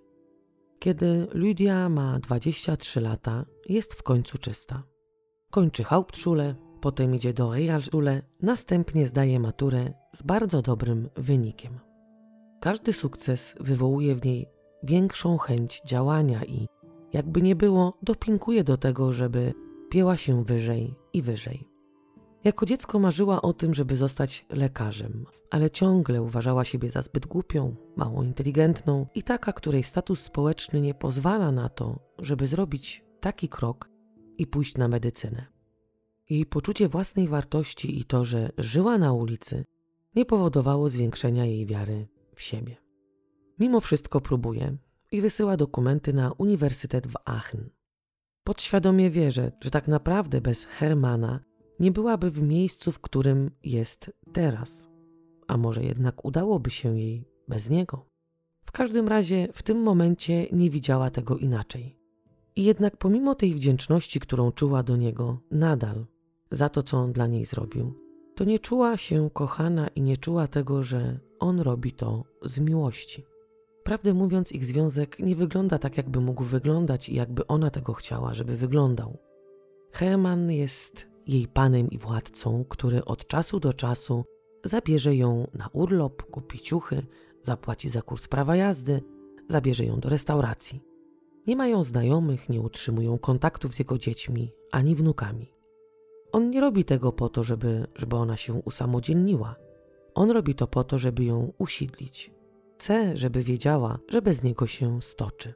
Kiedy Lydia ma 23 lata, jest w końcu czysta. Kończy Hauptschule, potem idzie do Realschule, następnie zdaje maturę z bardzo dobrym wynikiem. Każdy sukces wywołuje w niej większą chęć działania i, jakby nie było, dopinguje do tego, żeby pięła się wyżej i wyżej. Jako dziecko marzyła o tym, żeby zostać lekarzem, ale ciągle uważała siebie za zbyt głupią, mało inteligentną i taka, której status społeczny nie pozwala na to, żeby zrobić taki krok i pójść na medycynę. Jej poczucie własnej wartości i to, że żyła na ulicy, nie powodowało zwiększenia jej wiary w siebie. Mimo wszystko próbuje i wysyła dokumenty na Uniwersytet w Aachen. Podświadomie wierzę, że tak naprawdę bez Hermana nie byłaby w miejscu, w którym jest teraz. A może jednak udałoby się jej bez niego? W każdym razie w tym momencie nie widziała tego inaczej. I jednak pomimo tej wdzięczności, którą czuła do niego, nadal za to, co on dla niej zrobił, to nie czuła się kochana i nie czuła tego, że on robi to z miłości. Prawdę mówiąc, ich związek nie wygląda tak, jakby mógł wyglądać i jakby ona tego chciała, żeby wyglądał. Herman jest jej panem i władcą, który od czasu do czasu zabierze ją na urlop, kupi ciuchy, zapłaci za kurs prawa jazdy, zabierze ją do restauracji. Nie mają znajomych, nie utrzymują kontaktów z jego dziećmi ani wnukami. On nie robi tego po to, żeby, żeby ona się usamodzielniła. On robi to po to, żeby ją usidlić. Chce, żeby wiedziała, że bez niego się stoczy.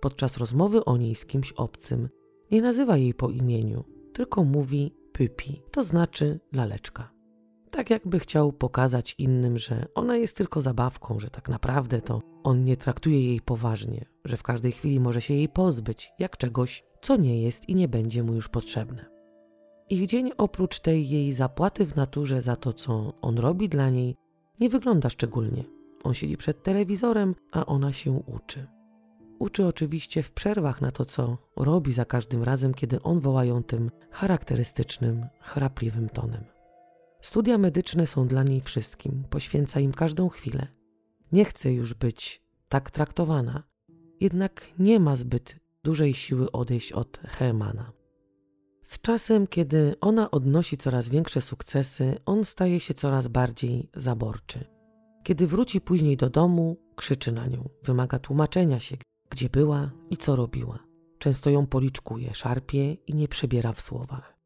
Podczas rozmowy o niej z kimś obcym nie nazywa jej po imieniu, tylko mówi pypi, to znaczy laleczka. Tak jakby chciał pokazać innym, że ona jest tylko zabawką, że tak naprawdę to on nie traktuje jej poważnie, że w każdej chwili może się jej pozbyć, jak czegoś, co nie jest i nie będzie mu już potrzebne. Ich dzień oprócz tej jej zapłaty w naturze za to, co on robi dla niej, nie wygląda szczególnie. On siedzi przed telewizorem, a ona się uczy. Uczy oczywiście w przerwach na to, co robi za każdym razem, kiedy on woła ją tym charakterystycznym, chrapliwym tonem. Studia medyczne są dla niej wszystkim, poświęca im każdą chwilę. Nie chce już być tak traktowana, jednak nie ma zbyt dużej siły odejść od Hermana. Z czasem, kiedy ona odnosi coraz większe sukcesy, on staje się coraz bardziej zaborczy. Kiedy wróci później do domu, krzyczy na nią, wymaga tłumaczenia się, gdzie była i co robiła. Często ją policzkuje, szarpie i nie przebiera w słowach.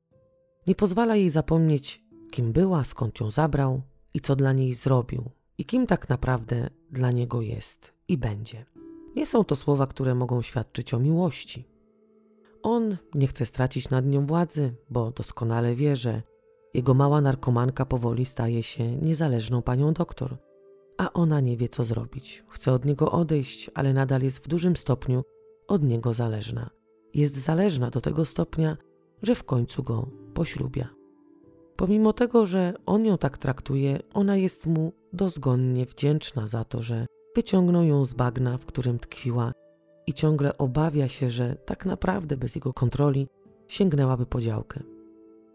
Nie pozwala jej zapomnieć, kim była, skąd ją zabrał i co dla niej zrobił, i kim tak naprawdę dla niego jest i będzie. Nie są to słowa, które mogą świadczyć o miłości. On nie chce stracić nad nią władzy, bo doskonale wie, że jego mała narkomanka powoli staje się niezależną panią doktor, a ona nie wie, co zrobić. Chce od niego odejść, ale nadal jest w dużym stopniu od niego zależna. Jest zależna do tego stopnia, że w końcu go poślubia. Pomimo tego, że on ją tak traktuje, ona jest mu dozgonnie wdzięczna za to, że wyciągnął ją z bagna, w którym tkwiła i ciągle obawia się, że tak naprawdę bez jego kontroli sięgnęłaby po działkę.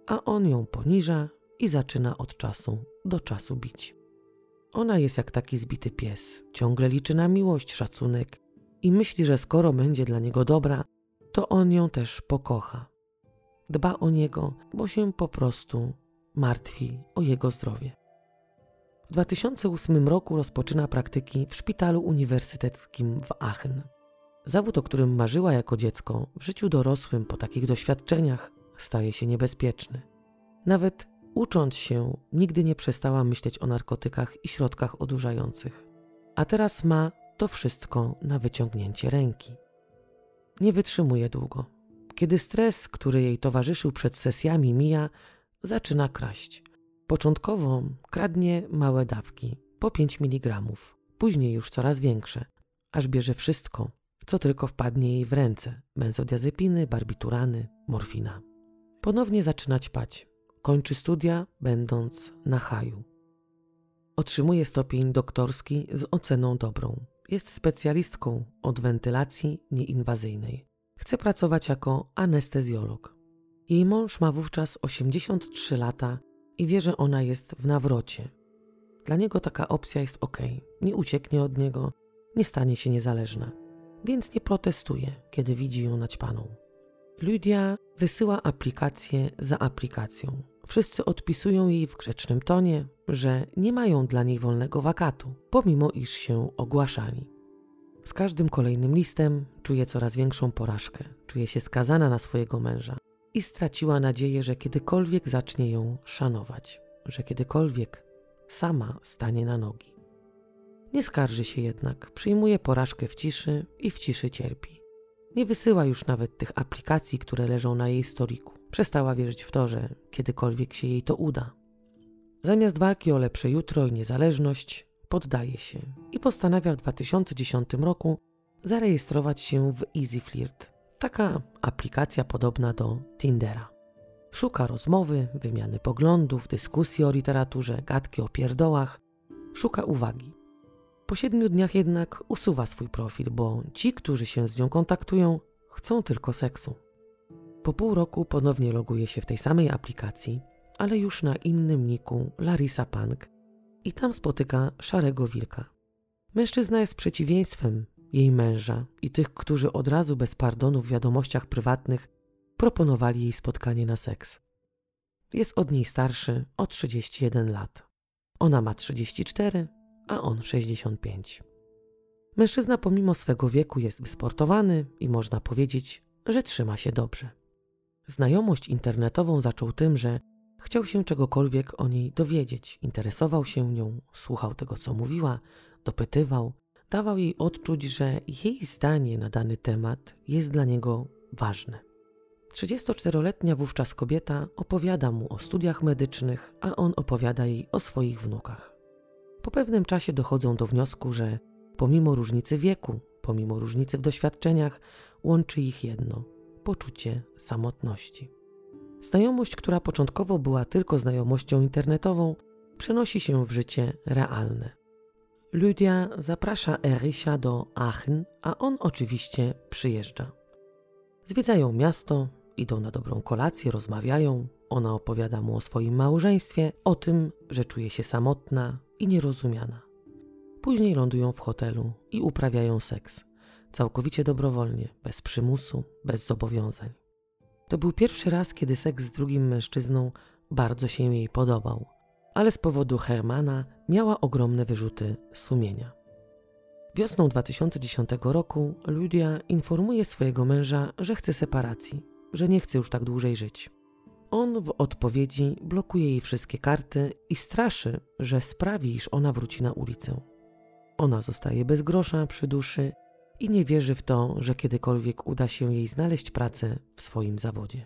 A on ją poniża i zaczyna od czasu do czasu bić. Ona jest jak taki zbity pies, ciągle liczy na miłość, szacunek i myśli, że skoro będzie dla niego dobra, to on ją też pokocha. Dba o niego, bo się po prostu martwi o jego zdrowie. W 2008 roku rozpoczyna praktyki w szpitalu uniwersyteckim w Aachen. Zawód, o którym marzyła jako dziecko, w życiu dorosłym po takich doświadczeniach staje się niebezpieczny. Nawet ucząc się, nigdy nie przestała myśleć o narkotykach i środkach odurzających. A teraz ma to wszystko na wyciągnięcie ręki. Nie wytrzymuje długo. Kiedy stres, który jej towarzyszył przed sesjami, mija, zaczyna kraść. Początkowo kradnie małe dawki, po 5 mg, później już coraz większe, aż bierze wszystko, co tylko wpadnie jej w ręce: benzodiazepiny, barbiturany, morfina. Ponownie zaczyna ćpać. Kończy studia, będąc na haju. Otrzymuje stopień doktorski z oceną dobrą. Jest specjalistką od wentylacji nieinwazyjnej. Chce pracować jako anestezjolog. Jej mąż ma wówczas 83 lata i wie, że ona jest w nawrocie. Dla niego taka opcja jest ok, nie ucieknie od niego, nie stanie się niezależna, więc nie protestuje, kiedy widzi ją naćpaną. Lydia wysyła aplikację za aplikacją. Wszyscy odpisują jej w grzecznym tonie, że nie mają dla niej wolnego wakatu, pomimo iż się ogłaszali. Z każdym kolejnym listem czuje coraz większą porażkę, czuje się skazana na swojego męża i straciła nadzieję, że kiedykolwiek zacznie ją szanować, że kiedykolwiek sama stanie na nogi. Nie skarży się jednak, przyjmuje porażkę w ciszy i w ciszy cierpi. Nie wysyła już nawet tych aplikacji, które leżą na jej stoliku. Przestała wierzyć w to, że kiedykolwiek się jej to uda. Zamiast walki o lepsze jutro i niezależność, poddaje się i postanawia w 2010 roku zarejestrować się w Easy Flirt, taka aplikacja podobna do Tindera. Szuka rozmowy, wymiany poglądów, dyskusji o literaturze, gadki o pierdołach, szuka uwagi. Po siedmiu dniach jednak usuwa swój profil, bo ci, którzy się z nią kontaktują, chcą tylko seksu. Po pół roku ponownie loguje się w tej samej aplikacji, ale już na innym niku Larisa Punk i tam spotyka szarego wilka. Mężczyzna jest przeciwieństwem jej męża i tych, którzy od razu bez pardonu w wiadomościach prywatnych proponowali jej spotkanie na seks. Jest od niej starszy o 31 lat. Ona ma 34, a on 65. Mężczyzna pomimo swego wieku jest wysportowany i można powiedzieć, że trzyma się dobrze. Znajomość internetową zaczął tym, że chciał się czegokolwiek o niej dowiedzieć, interesował się nią, słuchał tego, co mówiła, dopytywał, dawał jej odczuć, że jej zdanie na dany temat jest dla niego ważne. 34-letnia wówczas kobieta opowiada mu o studiach medycznych, a on opowiada jej o swoich wnukach. Po pewnym czasie dochodzą do wniosku, że pomimo różnicy wieku, pomimo różnicy w doświadczeniach, łączy ich jedno poczucie samotności. Znajomość, która początkowo była tylko znajomością internetową, przenosi się w życie realne. Lydia zaprasza Erysia do Aachen, a on oczywiście przyjeżdża. Zwiedzają miasto, idą na dobrą kolację, rozmawiają. Ona opowiada mu o swoim małżeństwie, o tym, że czuje się samotna i nierozumiana. Później lądują w hotelu i uprawiają seks. Całkowicie dobrowolnie, bez przymusu, bez zobowiązań. To był pierwszy raz, kiedy seks z drugim mężczyzną bardzo się jej podobał, ale z powodu Hermana miała ogromne wyrzuty sumienia. Wiosną 2010 roku Lydia informuje swojego męża, że chce separacji, że nie chce już tak dłużej żyć. On w odpowiedzi blokuje jej wszystkie karty i straszy, że sprawi, iż ona wróci na ulicę. Ona zostaje bez grosza przy duszy i nie wierzy w to, że kiedykolwiek uda się jej znaleźć pracę w swoim zawodzie.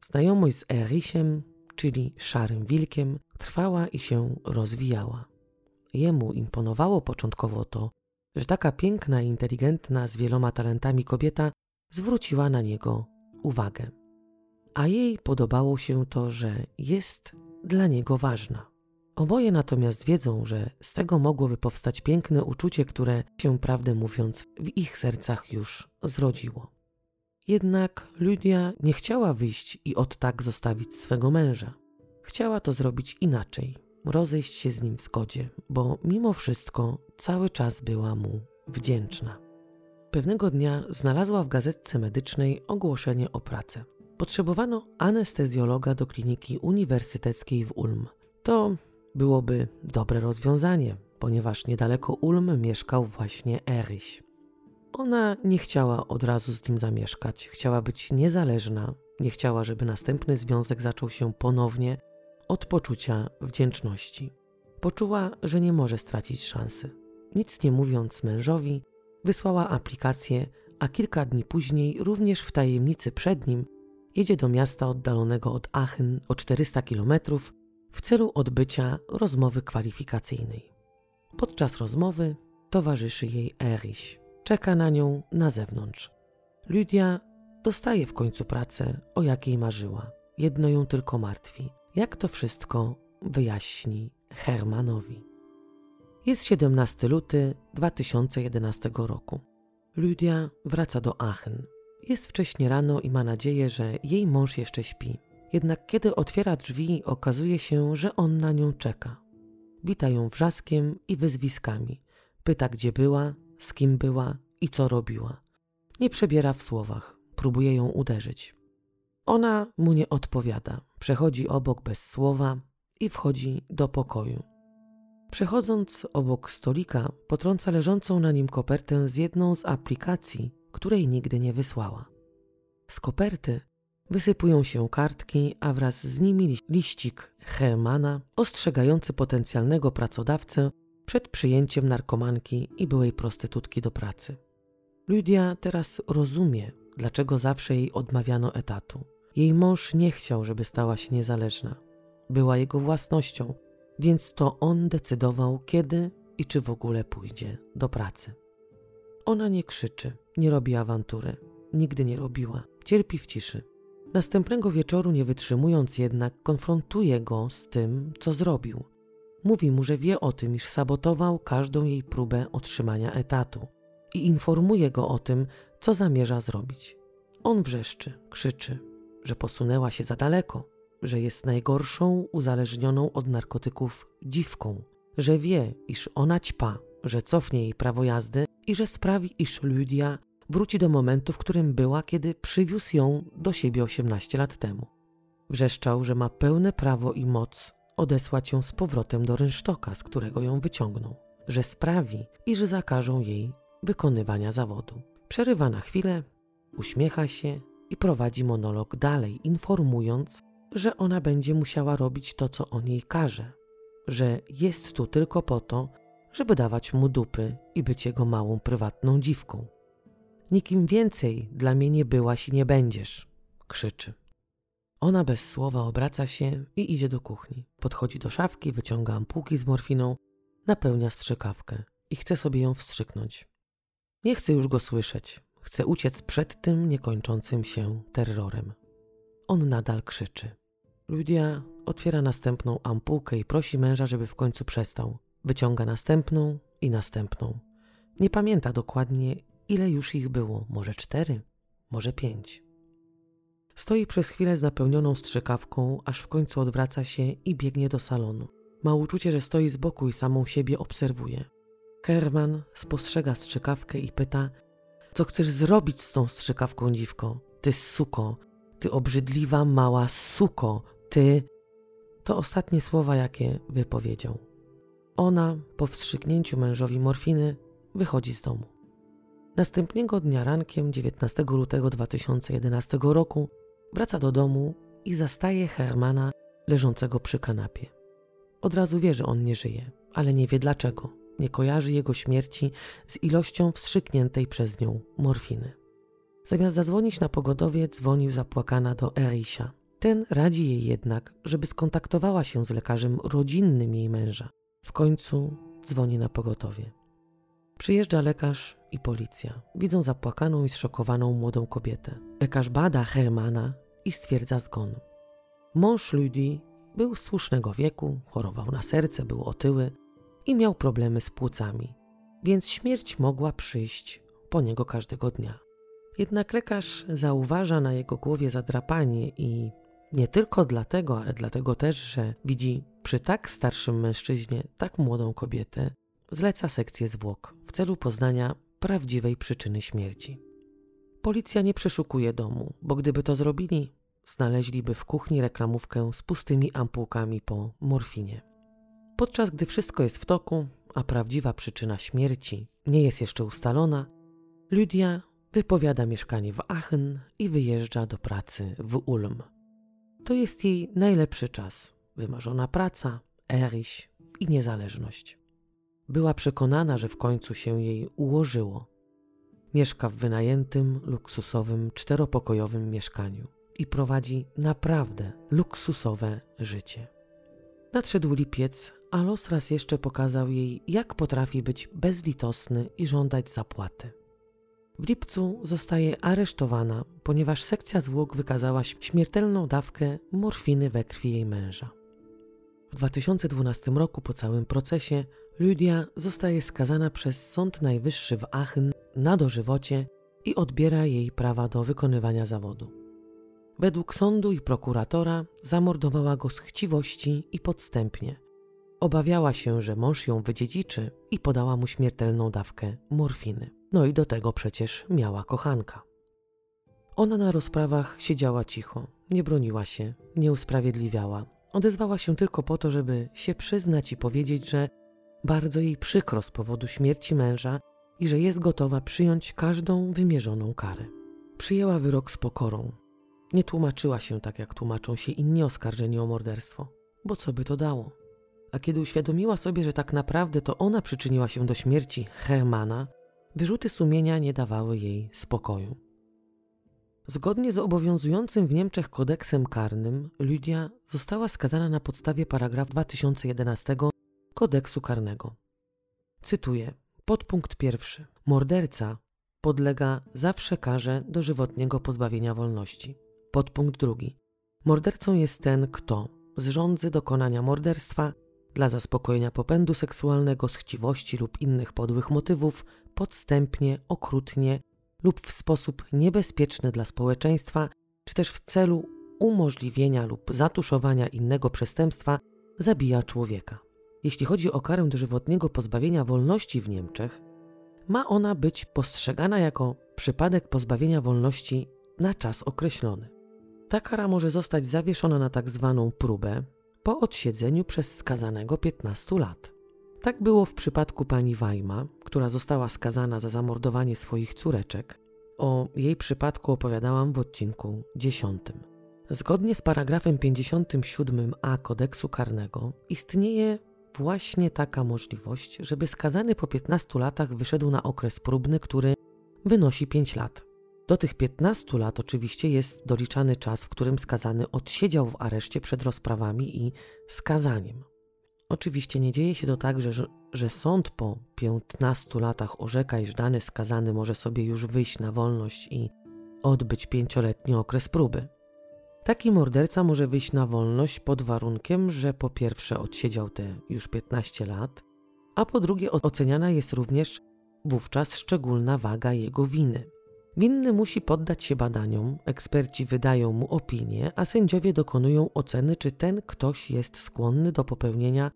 Znajomość z Erisiem, czyli szarym wilkiem, trwała i się rozwijała. Jemu imponowało początkowo to, że taka piękna i inteligentna z wieloma talentami kobieta zwróciła na niego uwagę. A jej podobało się to, że jest dla niego ważna. Oboje natomiast wiedzą, że z tego mogłoby powstać piękne uczucie, które się, prawdę mówiąc, w ich sercach już zrodziło. Jednak Lydia nie chciała wyjść i od tak zostawić swego męża. Chciała to zrobić inaczej, rozejść się z nim w zgodzie, bo mimo wszystko cały czas była mu wdzięczna. Pewnego dnia znalazła w gazetce medycznej ogłoszenie o pracę. Potrzebowano anestezjologa do kliniki uniwersyteckiej w Ulm. To byłoby dobre rozwiązanie, ponieważ niedaleko Ulm mieszkał właśnie Erich. Ona nie chciała od razu z nim zamieszkać, chciała być niezależna, nie chciała, żeby następny związek zaczął się ponownie od poczucia wdzięczności. Poczuła, że nie może stracić szansy. Nic nie mówiąc mężowi, wysłała aplikację, a kilka dni później, również w tajemnicy przed nim, jedzie do miasta oddalonego od Aachen o 400 km w celu odbycia rozmowy kwalifikacyjnej. Podczas rozmowy towarzyszy jej Erich. Czeka na nią na zewnątrz. Lydia dostaje w końcu pracę, o jakiej marzyła. Jedno ją tylko martwi. Jak to wszystko wyjaśni Hermanowi? Jest 17 luty 2011 roku. Lydia wraca do Aachen. Jest wcześnie rano i ma nadzieję, że jej mąż jeszcze śpi. Jednak kiedy otwiera drzwi, okazuje się, że on na nią czeka. Wita ją wrzaskiem i wyzwiskami. Pyta, gdzie była, z kim była i co robiła. Nie przebiera w słowach, próbuje ją uderzyć. Ona mu nie odpowiada, przechodzi obok bez słowa i wchodzi do pokoju. Przechodząc obok stolika, potrąca leżącą na nim kopertę z jedną z aplikacji, której nigdy nie wysłała. Z koperty wysypują się kartki, a wraz z nimi liścik Hermana ostrzegający potencjalnego pracodawcę przed przyjęciem narkomanki i byłej prostytutki do pracy. Lydia teraz rozumie, dlaczego zawsze jej odmawiano etatu. Jej mąż nie chciał, żeby stała się niezależna. Była jego własnością, więc to on decydował, kiedy i czy w ogóle pójdzie do pracy. Ona nie krzyczy, nie robi awantury, nigdy nie robiła, cierpi w ciszy. Następnego wieczoru, nie wytrzymując jednak, konfrontuje go z tym, co zrobił. Mówi mu, że wie o tym, iż sabotował każdą jej próbę otrzymania etatu i informuje go o tym, co zamierza zrobić. On wrzeszczy, krzyczy, że posunęła się za daleko, że jest najgorszą uzależnioną od narkotyków dziwką, że wie, iż ona ćpa, że cofnie jej prawo jazdy i że sprawi, iż Lydia wróci do momentu, w którym była, kiedy przywiózł ją do siebie 18 lat temu. Wrzeszczał, że ma pełne prawo i moc odesłać ją z powrotem do rynsztoka, z którego ją wyciągnął, że sprawi, iż zakażą jej wykonywania zawodu. Przerywa na chwilę, uśmiecha się i prowadzi monolog dalej, informując, że ona będzie musiała robić to, co on jej każe, że jest tu tylko po to, żeby dawać mu dupy i być jego małą prywatną dziwką. Nikim więcej dla mnie nie byłaś i nie będziesz, krzyczy. Ona bez słowa obraca się i idzie do kuchni. Podchodzi do szafki, wyciąga ampułki z morfiną, napełnia strzykawkę i chce sobie ją wstrzyknąć. Nie chce już go słyszeć. Chce uciec przed tym niekończącym się terrorem. On nadal krzyczy. Ludia otwiera następną ampułkę i prosi męża, żeby w końcu przestał. Wyciąga następną i następną. Nie pamięta dokładnie, ile już ich było. Może cztery, może pięć. Stoi przez chwilę z napełnioną strzykawką, aż w końcu odwraca się i biegnie do salonu. Ma uczucie, że stoi z boku i samą siebie obserwuje. Herman spostrzega strzykawkę i pyta, co chcesz zrobić z tą strzykawką, dziwko? Ty suko, ty obrzydliwa mała suko, ty... To ostatnie słowa, jakie wypowiedział. Ona, po wstrzyknięciu mężowi morfiny, wychodzi z domu. Następnego dnia rankiem 19 lutego 2011 roku wraca do domu i zastaje Hermana leżącego przy kanapie. Od razu wie, że on nie żyje, ale nie wie dlaczego nie kojarzy jego śmierci z ilością wstrzykniętej przez nią morfiny. Zamiast zadzwonić na pogodowie, dzwonił zapłakana do Erisia. Ten radzi jej jednak, żeby skontaktowała się z lekarzem rodzinnym jej męża. W końcu dzwoni na pogotowie. Przyjeżdża lekarz i policja. Widzą zapłakaną i zszokowaną młodą kobietę. Lekarz bada Hermana i stwierdza zgon. Mąż Ludi był słusznego wieku, chorował na serce, był otyły, i miał problemy z płucami, więc śmierć mogła przyjść po niego każdego dnia. Jednak lekarz zauważa na jego głowie zadrapanie i nie tylko dlatego, ale dlatego też, że widzi przy tak starszym mężczyźnie tak młodą kobietę, zleca sekcję zwłok w celu poznania prawdziwej przyczyny śmierci. Policja nie przeszukuje domu, bo gdyby to zrobili, znaleźliby w kuchni reklamówkę z pustymi ampułkami po morfinie. Podczas gdy wszystko jest w toku, a prawdziwa przyczyna śmierci nie jest jeszcze ustalona, Lydia wypowiada mieszkanie w Aachen i wyjeżdża do pracy w Ulm. To jest jej najlepszy czas. Wymarzona praca, Erich i niezależność. Była przekonana, że w końcu się jej ułożyło. Mieszka w wynajętym, luksusowym, czteropokojowym mieszkaniu i prowadzi naprawdę luksusowe życie. Nadszedł lipiec, a los raz jeszcze pokazał jej, jak potrafi być bezlitosny i żądać zapłaty. W lipcu zostaje aresztowana, ponieważ sekcja zwłok wykazała śmiertelną dawkę morfiny we krwi jej męża. W 2012 roku po całym procesie Lydia zostaje skazana przez Sąd Najwyższy w Aachen na dożywocie i odbiera jej prawa do wykonywania zawodu. Według sądu i prokuratora zamordowała go z chciwości i podstępnie. Obawiała się, że mąż ją wydziedziczy i podała mu śmiertelną dawkę morfiny. No i do tego przecież miała kochanka. Ona na rozprawach siedziała cicho, nie broniła się, nie usprawiedliwiała. Odezwała się tylko po to, żeby się przyznać i powiedzieć, że bardzo jej przykro z powodu śmierci męża i że jest gotowa przyjąć każdą wymierzoną karę. Przyjęła wyrok z pokorą. Nie tłumaczyła się tak, jak tłumaczą się inni oskarżeni o morderstwo, bo co by to dało? A kiedy uświadomiła sobie, że tak naprawdę to ona przyczyniła się do śmierci Hermana, wyrzuty sumienia nie dawały jej spokoju. Zgodnie z obowiązującym w Niemczech kodeksem karnym, Lydia została skazana na podstawie paragraf 2011 kodeksu karnego. Cytuję: Podpunkt pierwszy. Morderca podlega zawsze karze dożywotniego pozbawienia wolności. Podpunkt drugi. Mordercą jest ten, kto z rządzy dokonania morderstwa dla zaspokojenia popędu seksualnego, z chciwości lub innych podłych motywów podstępnie, okrutnie lub w sposób niebezpieczny dla społeczeństwa, czy też w celu umożliwienia lub zatuszowania innego przestępstwa zabija człowieka. Jeśli chodzi o karę dożywotniego pozbawienia wolności w Niemczech, ma ona być postrzegana jako przypadek pozbawienia wolności na czas określony. Ta kara może zostać zawieszona na tak zwaną próbę po odsiedzeniu przez skazanego 15 lat. Tak było w przypadku pani Wajma, która została skazana za zamordowanie swoich córeczek. O jej przypadku opowiadałam w odcinku 10. Zgodnie z paragrafem 57a kodeksu karnego istnieje właśnie taka możliwość, żeby skazany po 15 latach wyszedł na okres próbny, który wynosi 5 lat. Do tych 15 lat oczywiście jest doliczany czas, w którym skazany odsiedział w areszcie przed rozprawami i skazaniem. Oczywiście nie dzieje się to tak, że, że sąd po 15 latach orzeka, iż dany skazany może sobie już wyjść na wolność i odbyć pięcioletni okres próby. Taki morderca może wyjść na wolność pod warunkiem, że po pierwsze odsiedział te już 15 lat, a po drugie oceniana jest również wówczas szczególna waga jego winy. Winny musi poddać się badaniom, eksperci wydają mu opinie, a sędziowie dokonują oceny, czy ten ktoś jest skłonny do popełnienia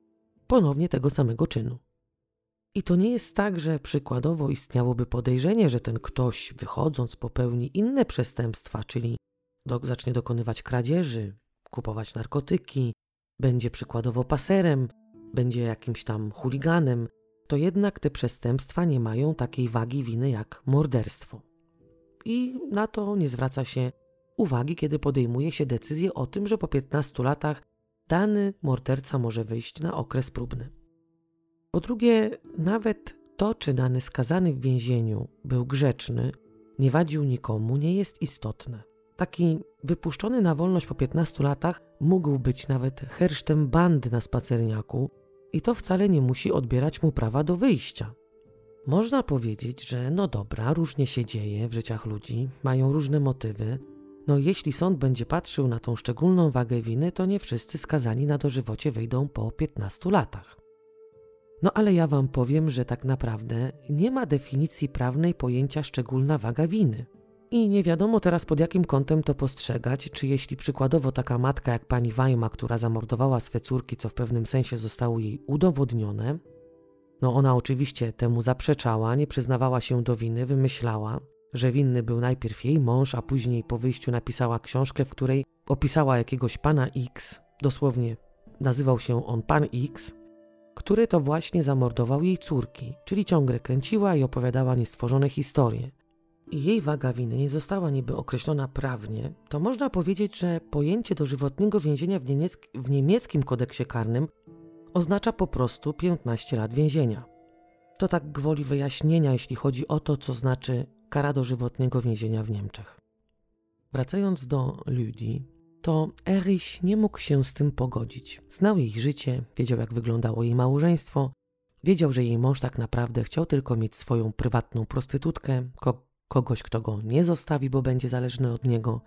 ponownie tego samego czynu. I to nie jest tak, że przykładowo istniałoby podejrzenie, że ten ktoś wychodząc popełni inne przestępstwa, czyli do, zacznie dokonywać kradzieży, kupować narkotyki, będzie przykładowo paserem, będzie jakimś tam chuliganem, to jednak te przestępstwa nie mają takiej wagi winy jak morderstwo i na to nie zwraca się uwagi, kiedy podejmuje się decyzję o tym, że po 15 latach dany morderca może wyjść na okres próbny. Po drugie, nawet to, czy dany skazany w więzieniu był grzeczny, nie wadził nikomu, nie jest istotne. Taki wypuszczony na wolność po 15 latach mógł być nawet hersztem bandy na spacerniaku i to wcale nie musi odbierać mu prawa do wyjścia. Można powiedzieć, że no dobra, różnie się dzieje w życiach ludzi, mają różne motywy. No jeśli sąd będzie patrzył na tą szczególną wagę winy, to nie wszyscy skazani na dożywocie wyjdą po 15 latach. No ale ja wam powiem, że tak naprawdę nie ma definicji prawnej pojęcia szczególna waga winy. I nie wiadomo teraz pod jakim kątem to postrzegać, czy jeśli przykładowo taka matka jak pani Wajma, która zamordowała swe córki, co w pewnym sensie zostało jej udowodnione, No ona oczywiście temu zaprzeczała, nie przyznawała się do winy, wymyślała, że winny był najpierw jej mąż, a później po wyjściu napisała książkę, w której opisała jakiegoś pana X, dosłownie nazywał się on pan X, który to właśnie zamordował jej córki, czyli ciągle kręciła i opowiadała niestworzone historie. I jej waga winy nie została niby określona prawnie, to można powiedzieć, że pojęcie dożywotniego więzienia w, w niemieckim kodeksie karnym oznacza po prostu 15 lat więzienia. To tak gwoli wyjaśnienia, jeśli chodzi o to, co znaczy kara dożywotniego więzienia w Niemczech. Wracając do Ludii, to Erich nie mógł się z tym pogodzić. Znał jej życie, wiedział jak wyglądało jej małżeństwo, wiedział, że jej mąż tak naprawdę chciał tylko mieć swoją prywatną prostytutkę, ko kogoś, kto go nie zostawi, bo będzie zależny od niego.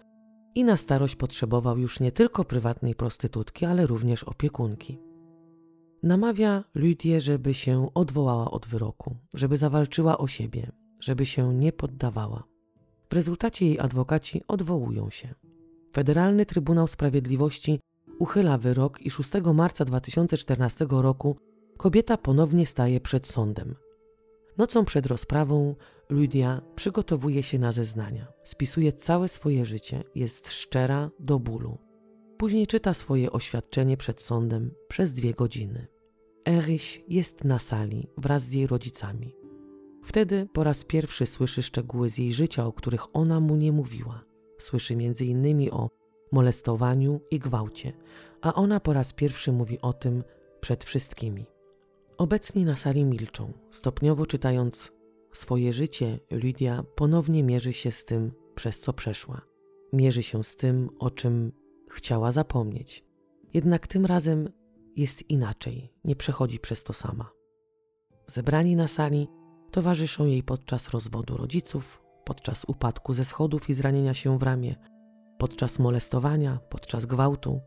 I na starość potrzebował już nie tylko prywatnej prostytutki, ale również opiekunki. Namawia Ludię, żeby się odwołała od wyroku, żeby zawalczyła o siebie, żeby się nie poddawała. W rezultacie jej adwokaci odwołują się. Federalny Trybunał Sprawiedliwości uchyla wyrok i 6 marca 2014 roku kobieta ponownie staje przed sądem. Nocą przed rozprawą Ludia przygotowuje się na zeznania. Spisuje całe swoje życie, jest szczera do bólu. Później czyta swoje oświadczenie przed sądem przez dwie godziny. Erich jest na sali wraz z jej rodzicami. Wtedy po raz pierwszy słyszy szczegóły z jej życia, o których ona mu nie mówiła. Słyszy m.in. o molestowaniu i gwałcie, a ona po raz pierwszy mówi o tym przed wszystkimi. Obecni na sali milczą, stopniowo czytając swoje życie, Lidia ponownie mierzy się z tym, przez co przeszła. Mierzy się z tym, o czym chciała zapomnieć. Jednak tym razem jest inaczej, nie przechodzi przez to sama. Zebrani na sali towarzyszą jej podczas rozwodu rodziców, podczas upadku ze schodów i zranienia się w ramię, podczas molestowania, podczas gwałtu,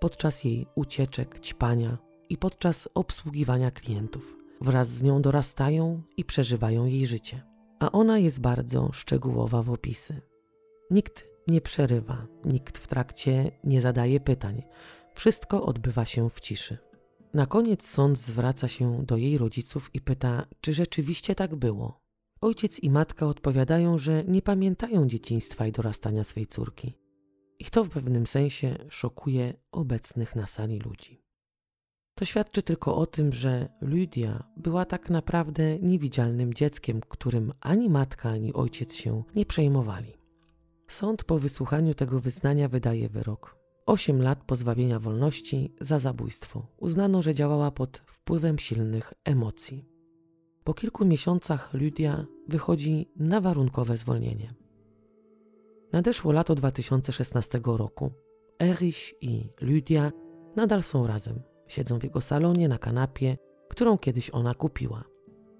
podczas jej ucieczek, ćpania i podczas obsługiwania klientów. Wraz z nią dorastają i przeżywają jej życie. A ona jest bardzo szczegółowa w opisy. Nikt nie przerywa, nikt w trakcie nie zadaje pytań. Wszystko odbywa się w ciszy. Na koniec sąd zwraca się do jej rodziców i pyta, czy rzeczywiście tak było. Ojciec i matka odpowiadają, że nie pamiętają dzieciństwa i dorastania swej córki. I to w pewnym sensie szokuje obecnych na sali ludzi. To świadczy tylko o tym, że Lydia była tak naprawdę niewidzialnym dzieckiem, którym ani matka, ani ojciec się nie przejmowali. Sąd po wysłuchaniu tego wyznania wydaje wyrok. Osiem lat pozbawienia wolności za zabójstwo. Uznano, że działała pod wpływem silnych emocji. Po kilku miesiącach Lydia wychodzi na warunkowe zwolnienie. Nadeszło lato 2016 roku. Erich i Lydia nadal są razem. Siedzą w jego salonie na kanapie, którą kiedyś ona kupiła.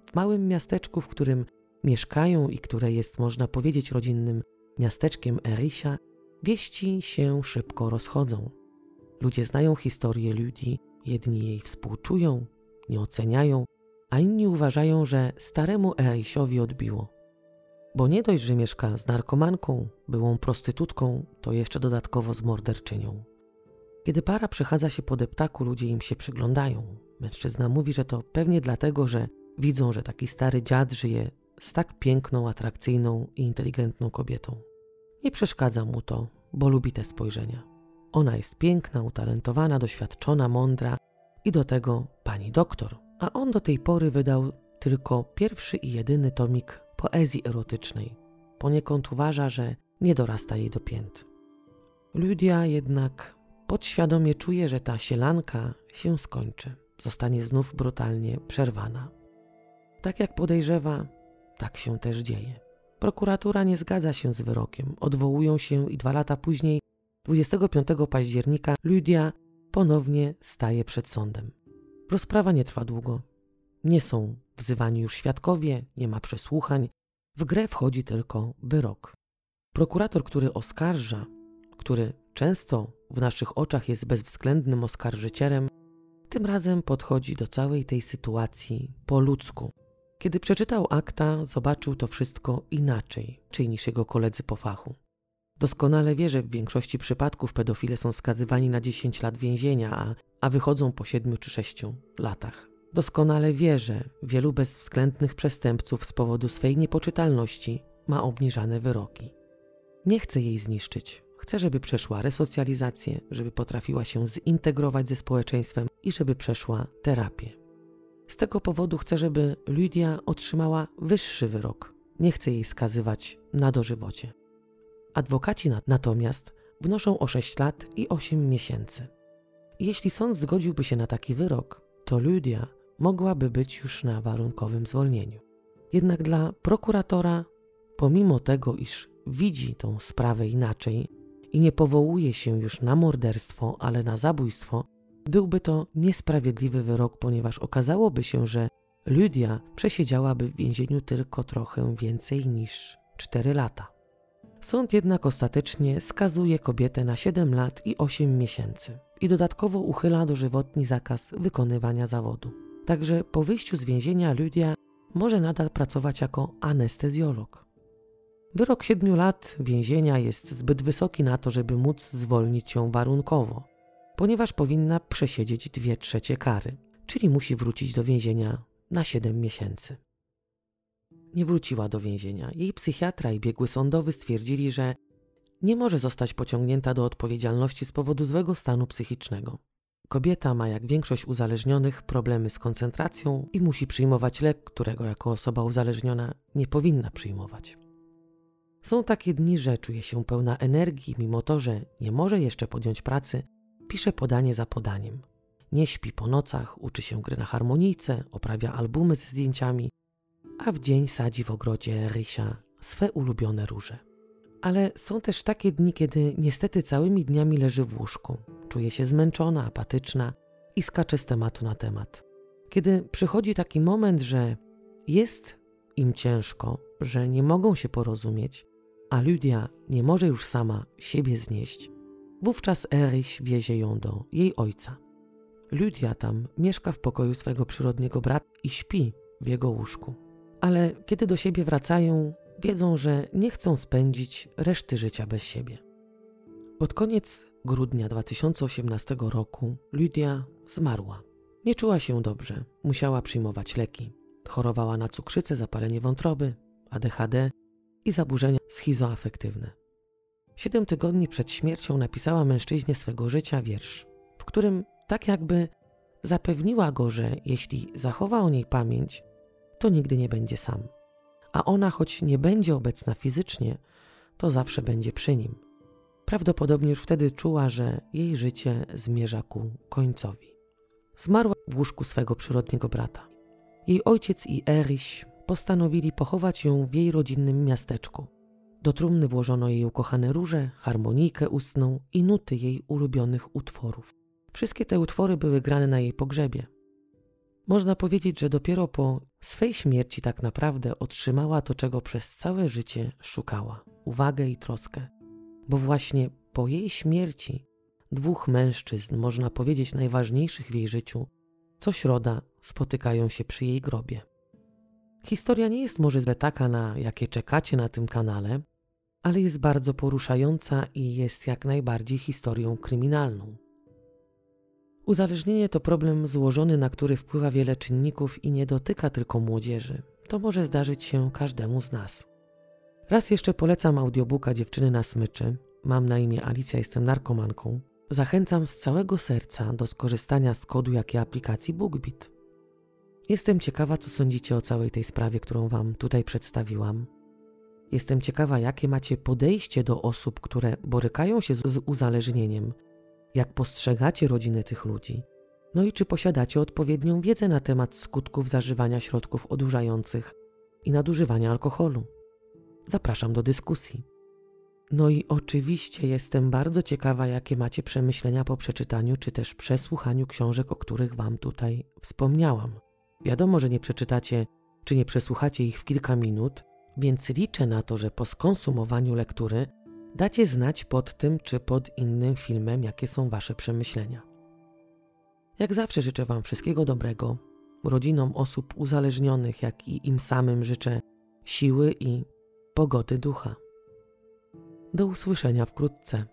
W małym miasteczku, w którym mieszkają i które jest, można powiedzieć, rodzinnym miasteczkiem Ericha, wieści się szybko rozchodzą. Ludzie znają historię ludzi, jedni jej współczują, nie oceniają, a inni uważają, że staremu Erichowi odbiło. Bo nie dość, że mieszka z narkomanką, byłą prostytutką, to jeszcze dodatkowo z morderczynią. Kiedy para przechadza się po deptaku, ludzie im się przyglądają. Mężczyzna mówi, że to pewnie dlatego, że widzą, że taki stary dziad żyje z tak piękną, atrakcyjną i inteligentną kobietą. Nie przeszkadza mu to, bo lubi te spojrzenia. Ona jest piękna, utalentowana, doświadczona, mądra i do tego pani doktor. A on do tej pory wydał tylko pierwszy i jedyny tomik poezji erotycznej. Poniekąd uważa, że nie dorasta jej do pięt. Ludia jednak podświadomie czuje, że ta sielanka się skończy, zostanie znów brutalnie przerwana. Tak jak podejrzewa, tak się też dzieje. Prokuratura nie zgadza się z wyrokiem, odwołują się i dwa lata później, 25 października, Ludia ponownie staje przed sądem. Rozprawa nie trwa długo. Nie są wzywani już świadkowie, nie ma przesłuchań. W grę wchodzi tylko wyrok. Prokurator, który oskarża, który często w naszych oczach jest bezwzględnym oskarżycielem, tym razem podchodzi do całej tej sytuacji po ludzku. Kiedy przeczytał akta, zobaczył to wszystko inaczej, czy niż jego koledzy po fachu. Doskonale wie, że w większości przypadków pedofile są skazywani na 10 lat więzienia, a, a wychodzą po 7 czy 6 latach. Doskonale wie, że wielu bezwzględnych przestępców z powodu swej niepoczytalności ma obniżane wyroki. Nie chce jej zniszczyć. Chce, żeby przeszła resocjalizację, żeby potrafiła się zintegrować ze społeczeństwem i żeby przeszła terapię. Z tego powodu chce, żeby Lydia otrzymała wyższy wyrok. Nie chce jej skazywać na dożywocie. Adwokaci natomiast wnoszą o 6 lat i 8 miesięcy. Jeśli sąd zgodziłby się na taki wyrok, to Lydia mogłaby być już na warunkowym zwolnieniu. Jednak dla prokuratora, pomimo tego, iż widzi tą sprawę inaczej i nie powołuje się już na morderstwo, ale na zabójstwo, byłby to niesprawiedliwy wyrok, ponieważ okazałoby się, że Lydia przesiedziałaby w więzieniu tylko trochę więcej niż 4 lata. Sąd jednak ostatecznie skazuje kobietę na 7 lat i 8 miesięcy i dodatkowo uchyla dożywotni zakaz wykonywania zawodu. Także po wyjściu z więzienia Lydia może nadal pracować jako anestezjolog. Wyrok 7 lat więzienia jest zbyt wysoki na to, żeby móc zwolnić ją warunkowo, ponieważ powinna przesiedzieć 2 trzecie kary, czyli musi wrócić do więzienia na 7 miesięcy nie wróciła do więzienia. Jej psychiatra i biegły sądowy stwierdzili, że nie może zostać pociągnięta do odpowiedzialności z powodu złego stanu psychicznego. Kobieta ma, jak większość uzależnionych, problemy z koncentracją i musi przyjmować lek, którego jako osoba uzależniona nie powinna przyjmować. Są takie dni, że czuje się pełna energii, mimo to, że nie może jeszcze podjąć pracy, pisze podanie za podaniem. Nie śpi po nocach, uczy się gry na harmonijce, oprawia albumy ze zdjęciami, a w dzień sadzi w ogrodzie Rysia swe ulubione róże. Ale są też takie dni, kiedy niestety całymi dniami leży w łóżku. Czuje się zmęczona, apatyczna i skacze z tematu na temat. Kiedy przychodzi taki moment, że jest im ciężko, że nie mogą się porozumieć, a Lydia nie może już sama siebie znieść, wówczas Eryś wiezie ją do jej ojca. Lydia tam mieszka w pokoju swego przyrodniego brata i śpi w jego łóżku ale kiedy do siebie wracają, wiedzą, że nie chcą spędzić reszty życia bez siebie. Pod koniec grudnia 2018 roku Lydia zmarła. Nie czuła się dobrze, musiała przyjmować leki. Chorowała na cukrzycę, zapalenie wątroby, ADHD i zaburzenia schizoafektywne. Siedem tygodni przed śmiercią napisała mężczyźnie swego życia wiersz, w którym tak jakby zapewniła go, że jeśli zachowa o niej pamięć, to nigdy nie będzie sam. A ona, choć nie będzie obecna fizycznie, to zawsze będzie przy nim. Prawdopodobnie już wtedy czuła, że jej życie zmierza ku końcowi. Zmarła w łóżku swego przyrodniego brata. Jej ojciec i Eryś postanowili pochować ją w jej rodzinnym miasteczku. Do trumny włożono jej ukochane róże, harmonijkę ustną i nuty jej ulubionych utworów. Wszystkie te utwory były grane na jej pogrzebie. Można powiedzieć, że dopiero po swej śmierci tak naprawdę otrzymała to, czego przez całe życie szukała uwagę i troskę. Bo właśnie po jej śmierci dwóch mężczyzn, można powiedzieć najważniejszych w jej życiu, co środa spotykają się przy jej grobie. Historia nie jest może taka, na jakie czekacie na tym kanale, ale jest bardzo poruszająca i jest jak najbardziej historią kryminalną. Uzależnienie to problem złożony, na który wpływa wiele czynników i nie dotyka tylko młodzieży. To może zdarzyć się każdemu z nas. Raz jeszcze polecam audiobooka Dziewczyny na smyczy. Mam na imię Alicja, jestem narkomanką. Zachęcam z całego serca do skorzystania z kodu jakiej aplikacji BookBeat. Jestem ciekawa, co sądzicie o całej tej sprawie, którą Wam tutaj przedstawiłam. Jestem ciekawa, jakie macie podejście do osób, które borykają się z uzależnieniem jak postrzegacie rodziny tych ludzi, no i czy posiadacie odpowiednią wiedzę na temat skutków zażywania środków odurzających i nadużywania alkoholu. Zapraszam do dyskusji. No i oczywiście jestem bardzo ciekawa, jakie macie przemyślenia po przeczytaniu czy też przesłuchaniu książek, o których Wam tutaj wspomniałam. Wiadomo, że nie przeczytacie czy nie przesłuchacie ich w kilka minut, więc liczę na to, że po skonsumowaniu lektury Dacie znać pod tym czy pod innym filmem, jakie są Wasze przemyślenia. Jak zawsze życzę Wam wszystkiego dobrego, rodzinom osób uzależnionych, jak i im samym życzę siły i pogody ducha. Do usłyszenia wkrótce.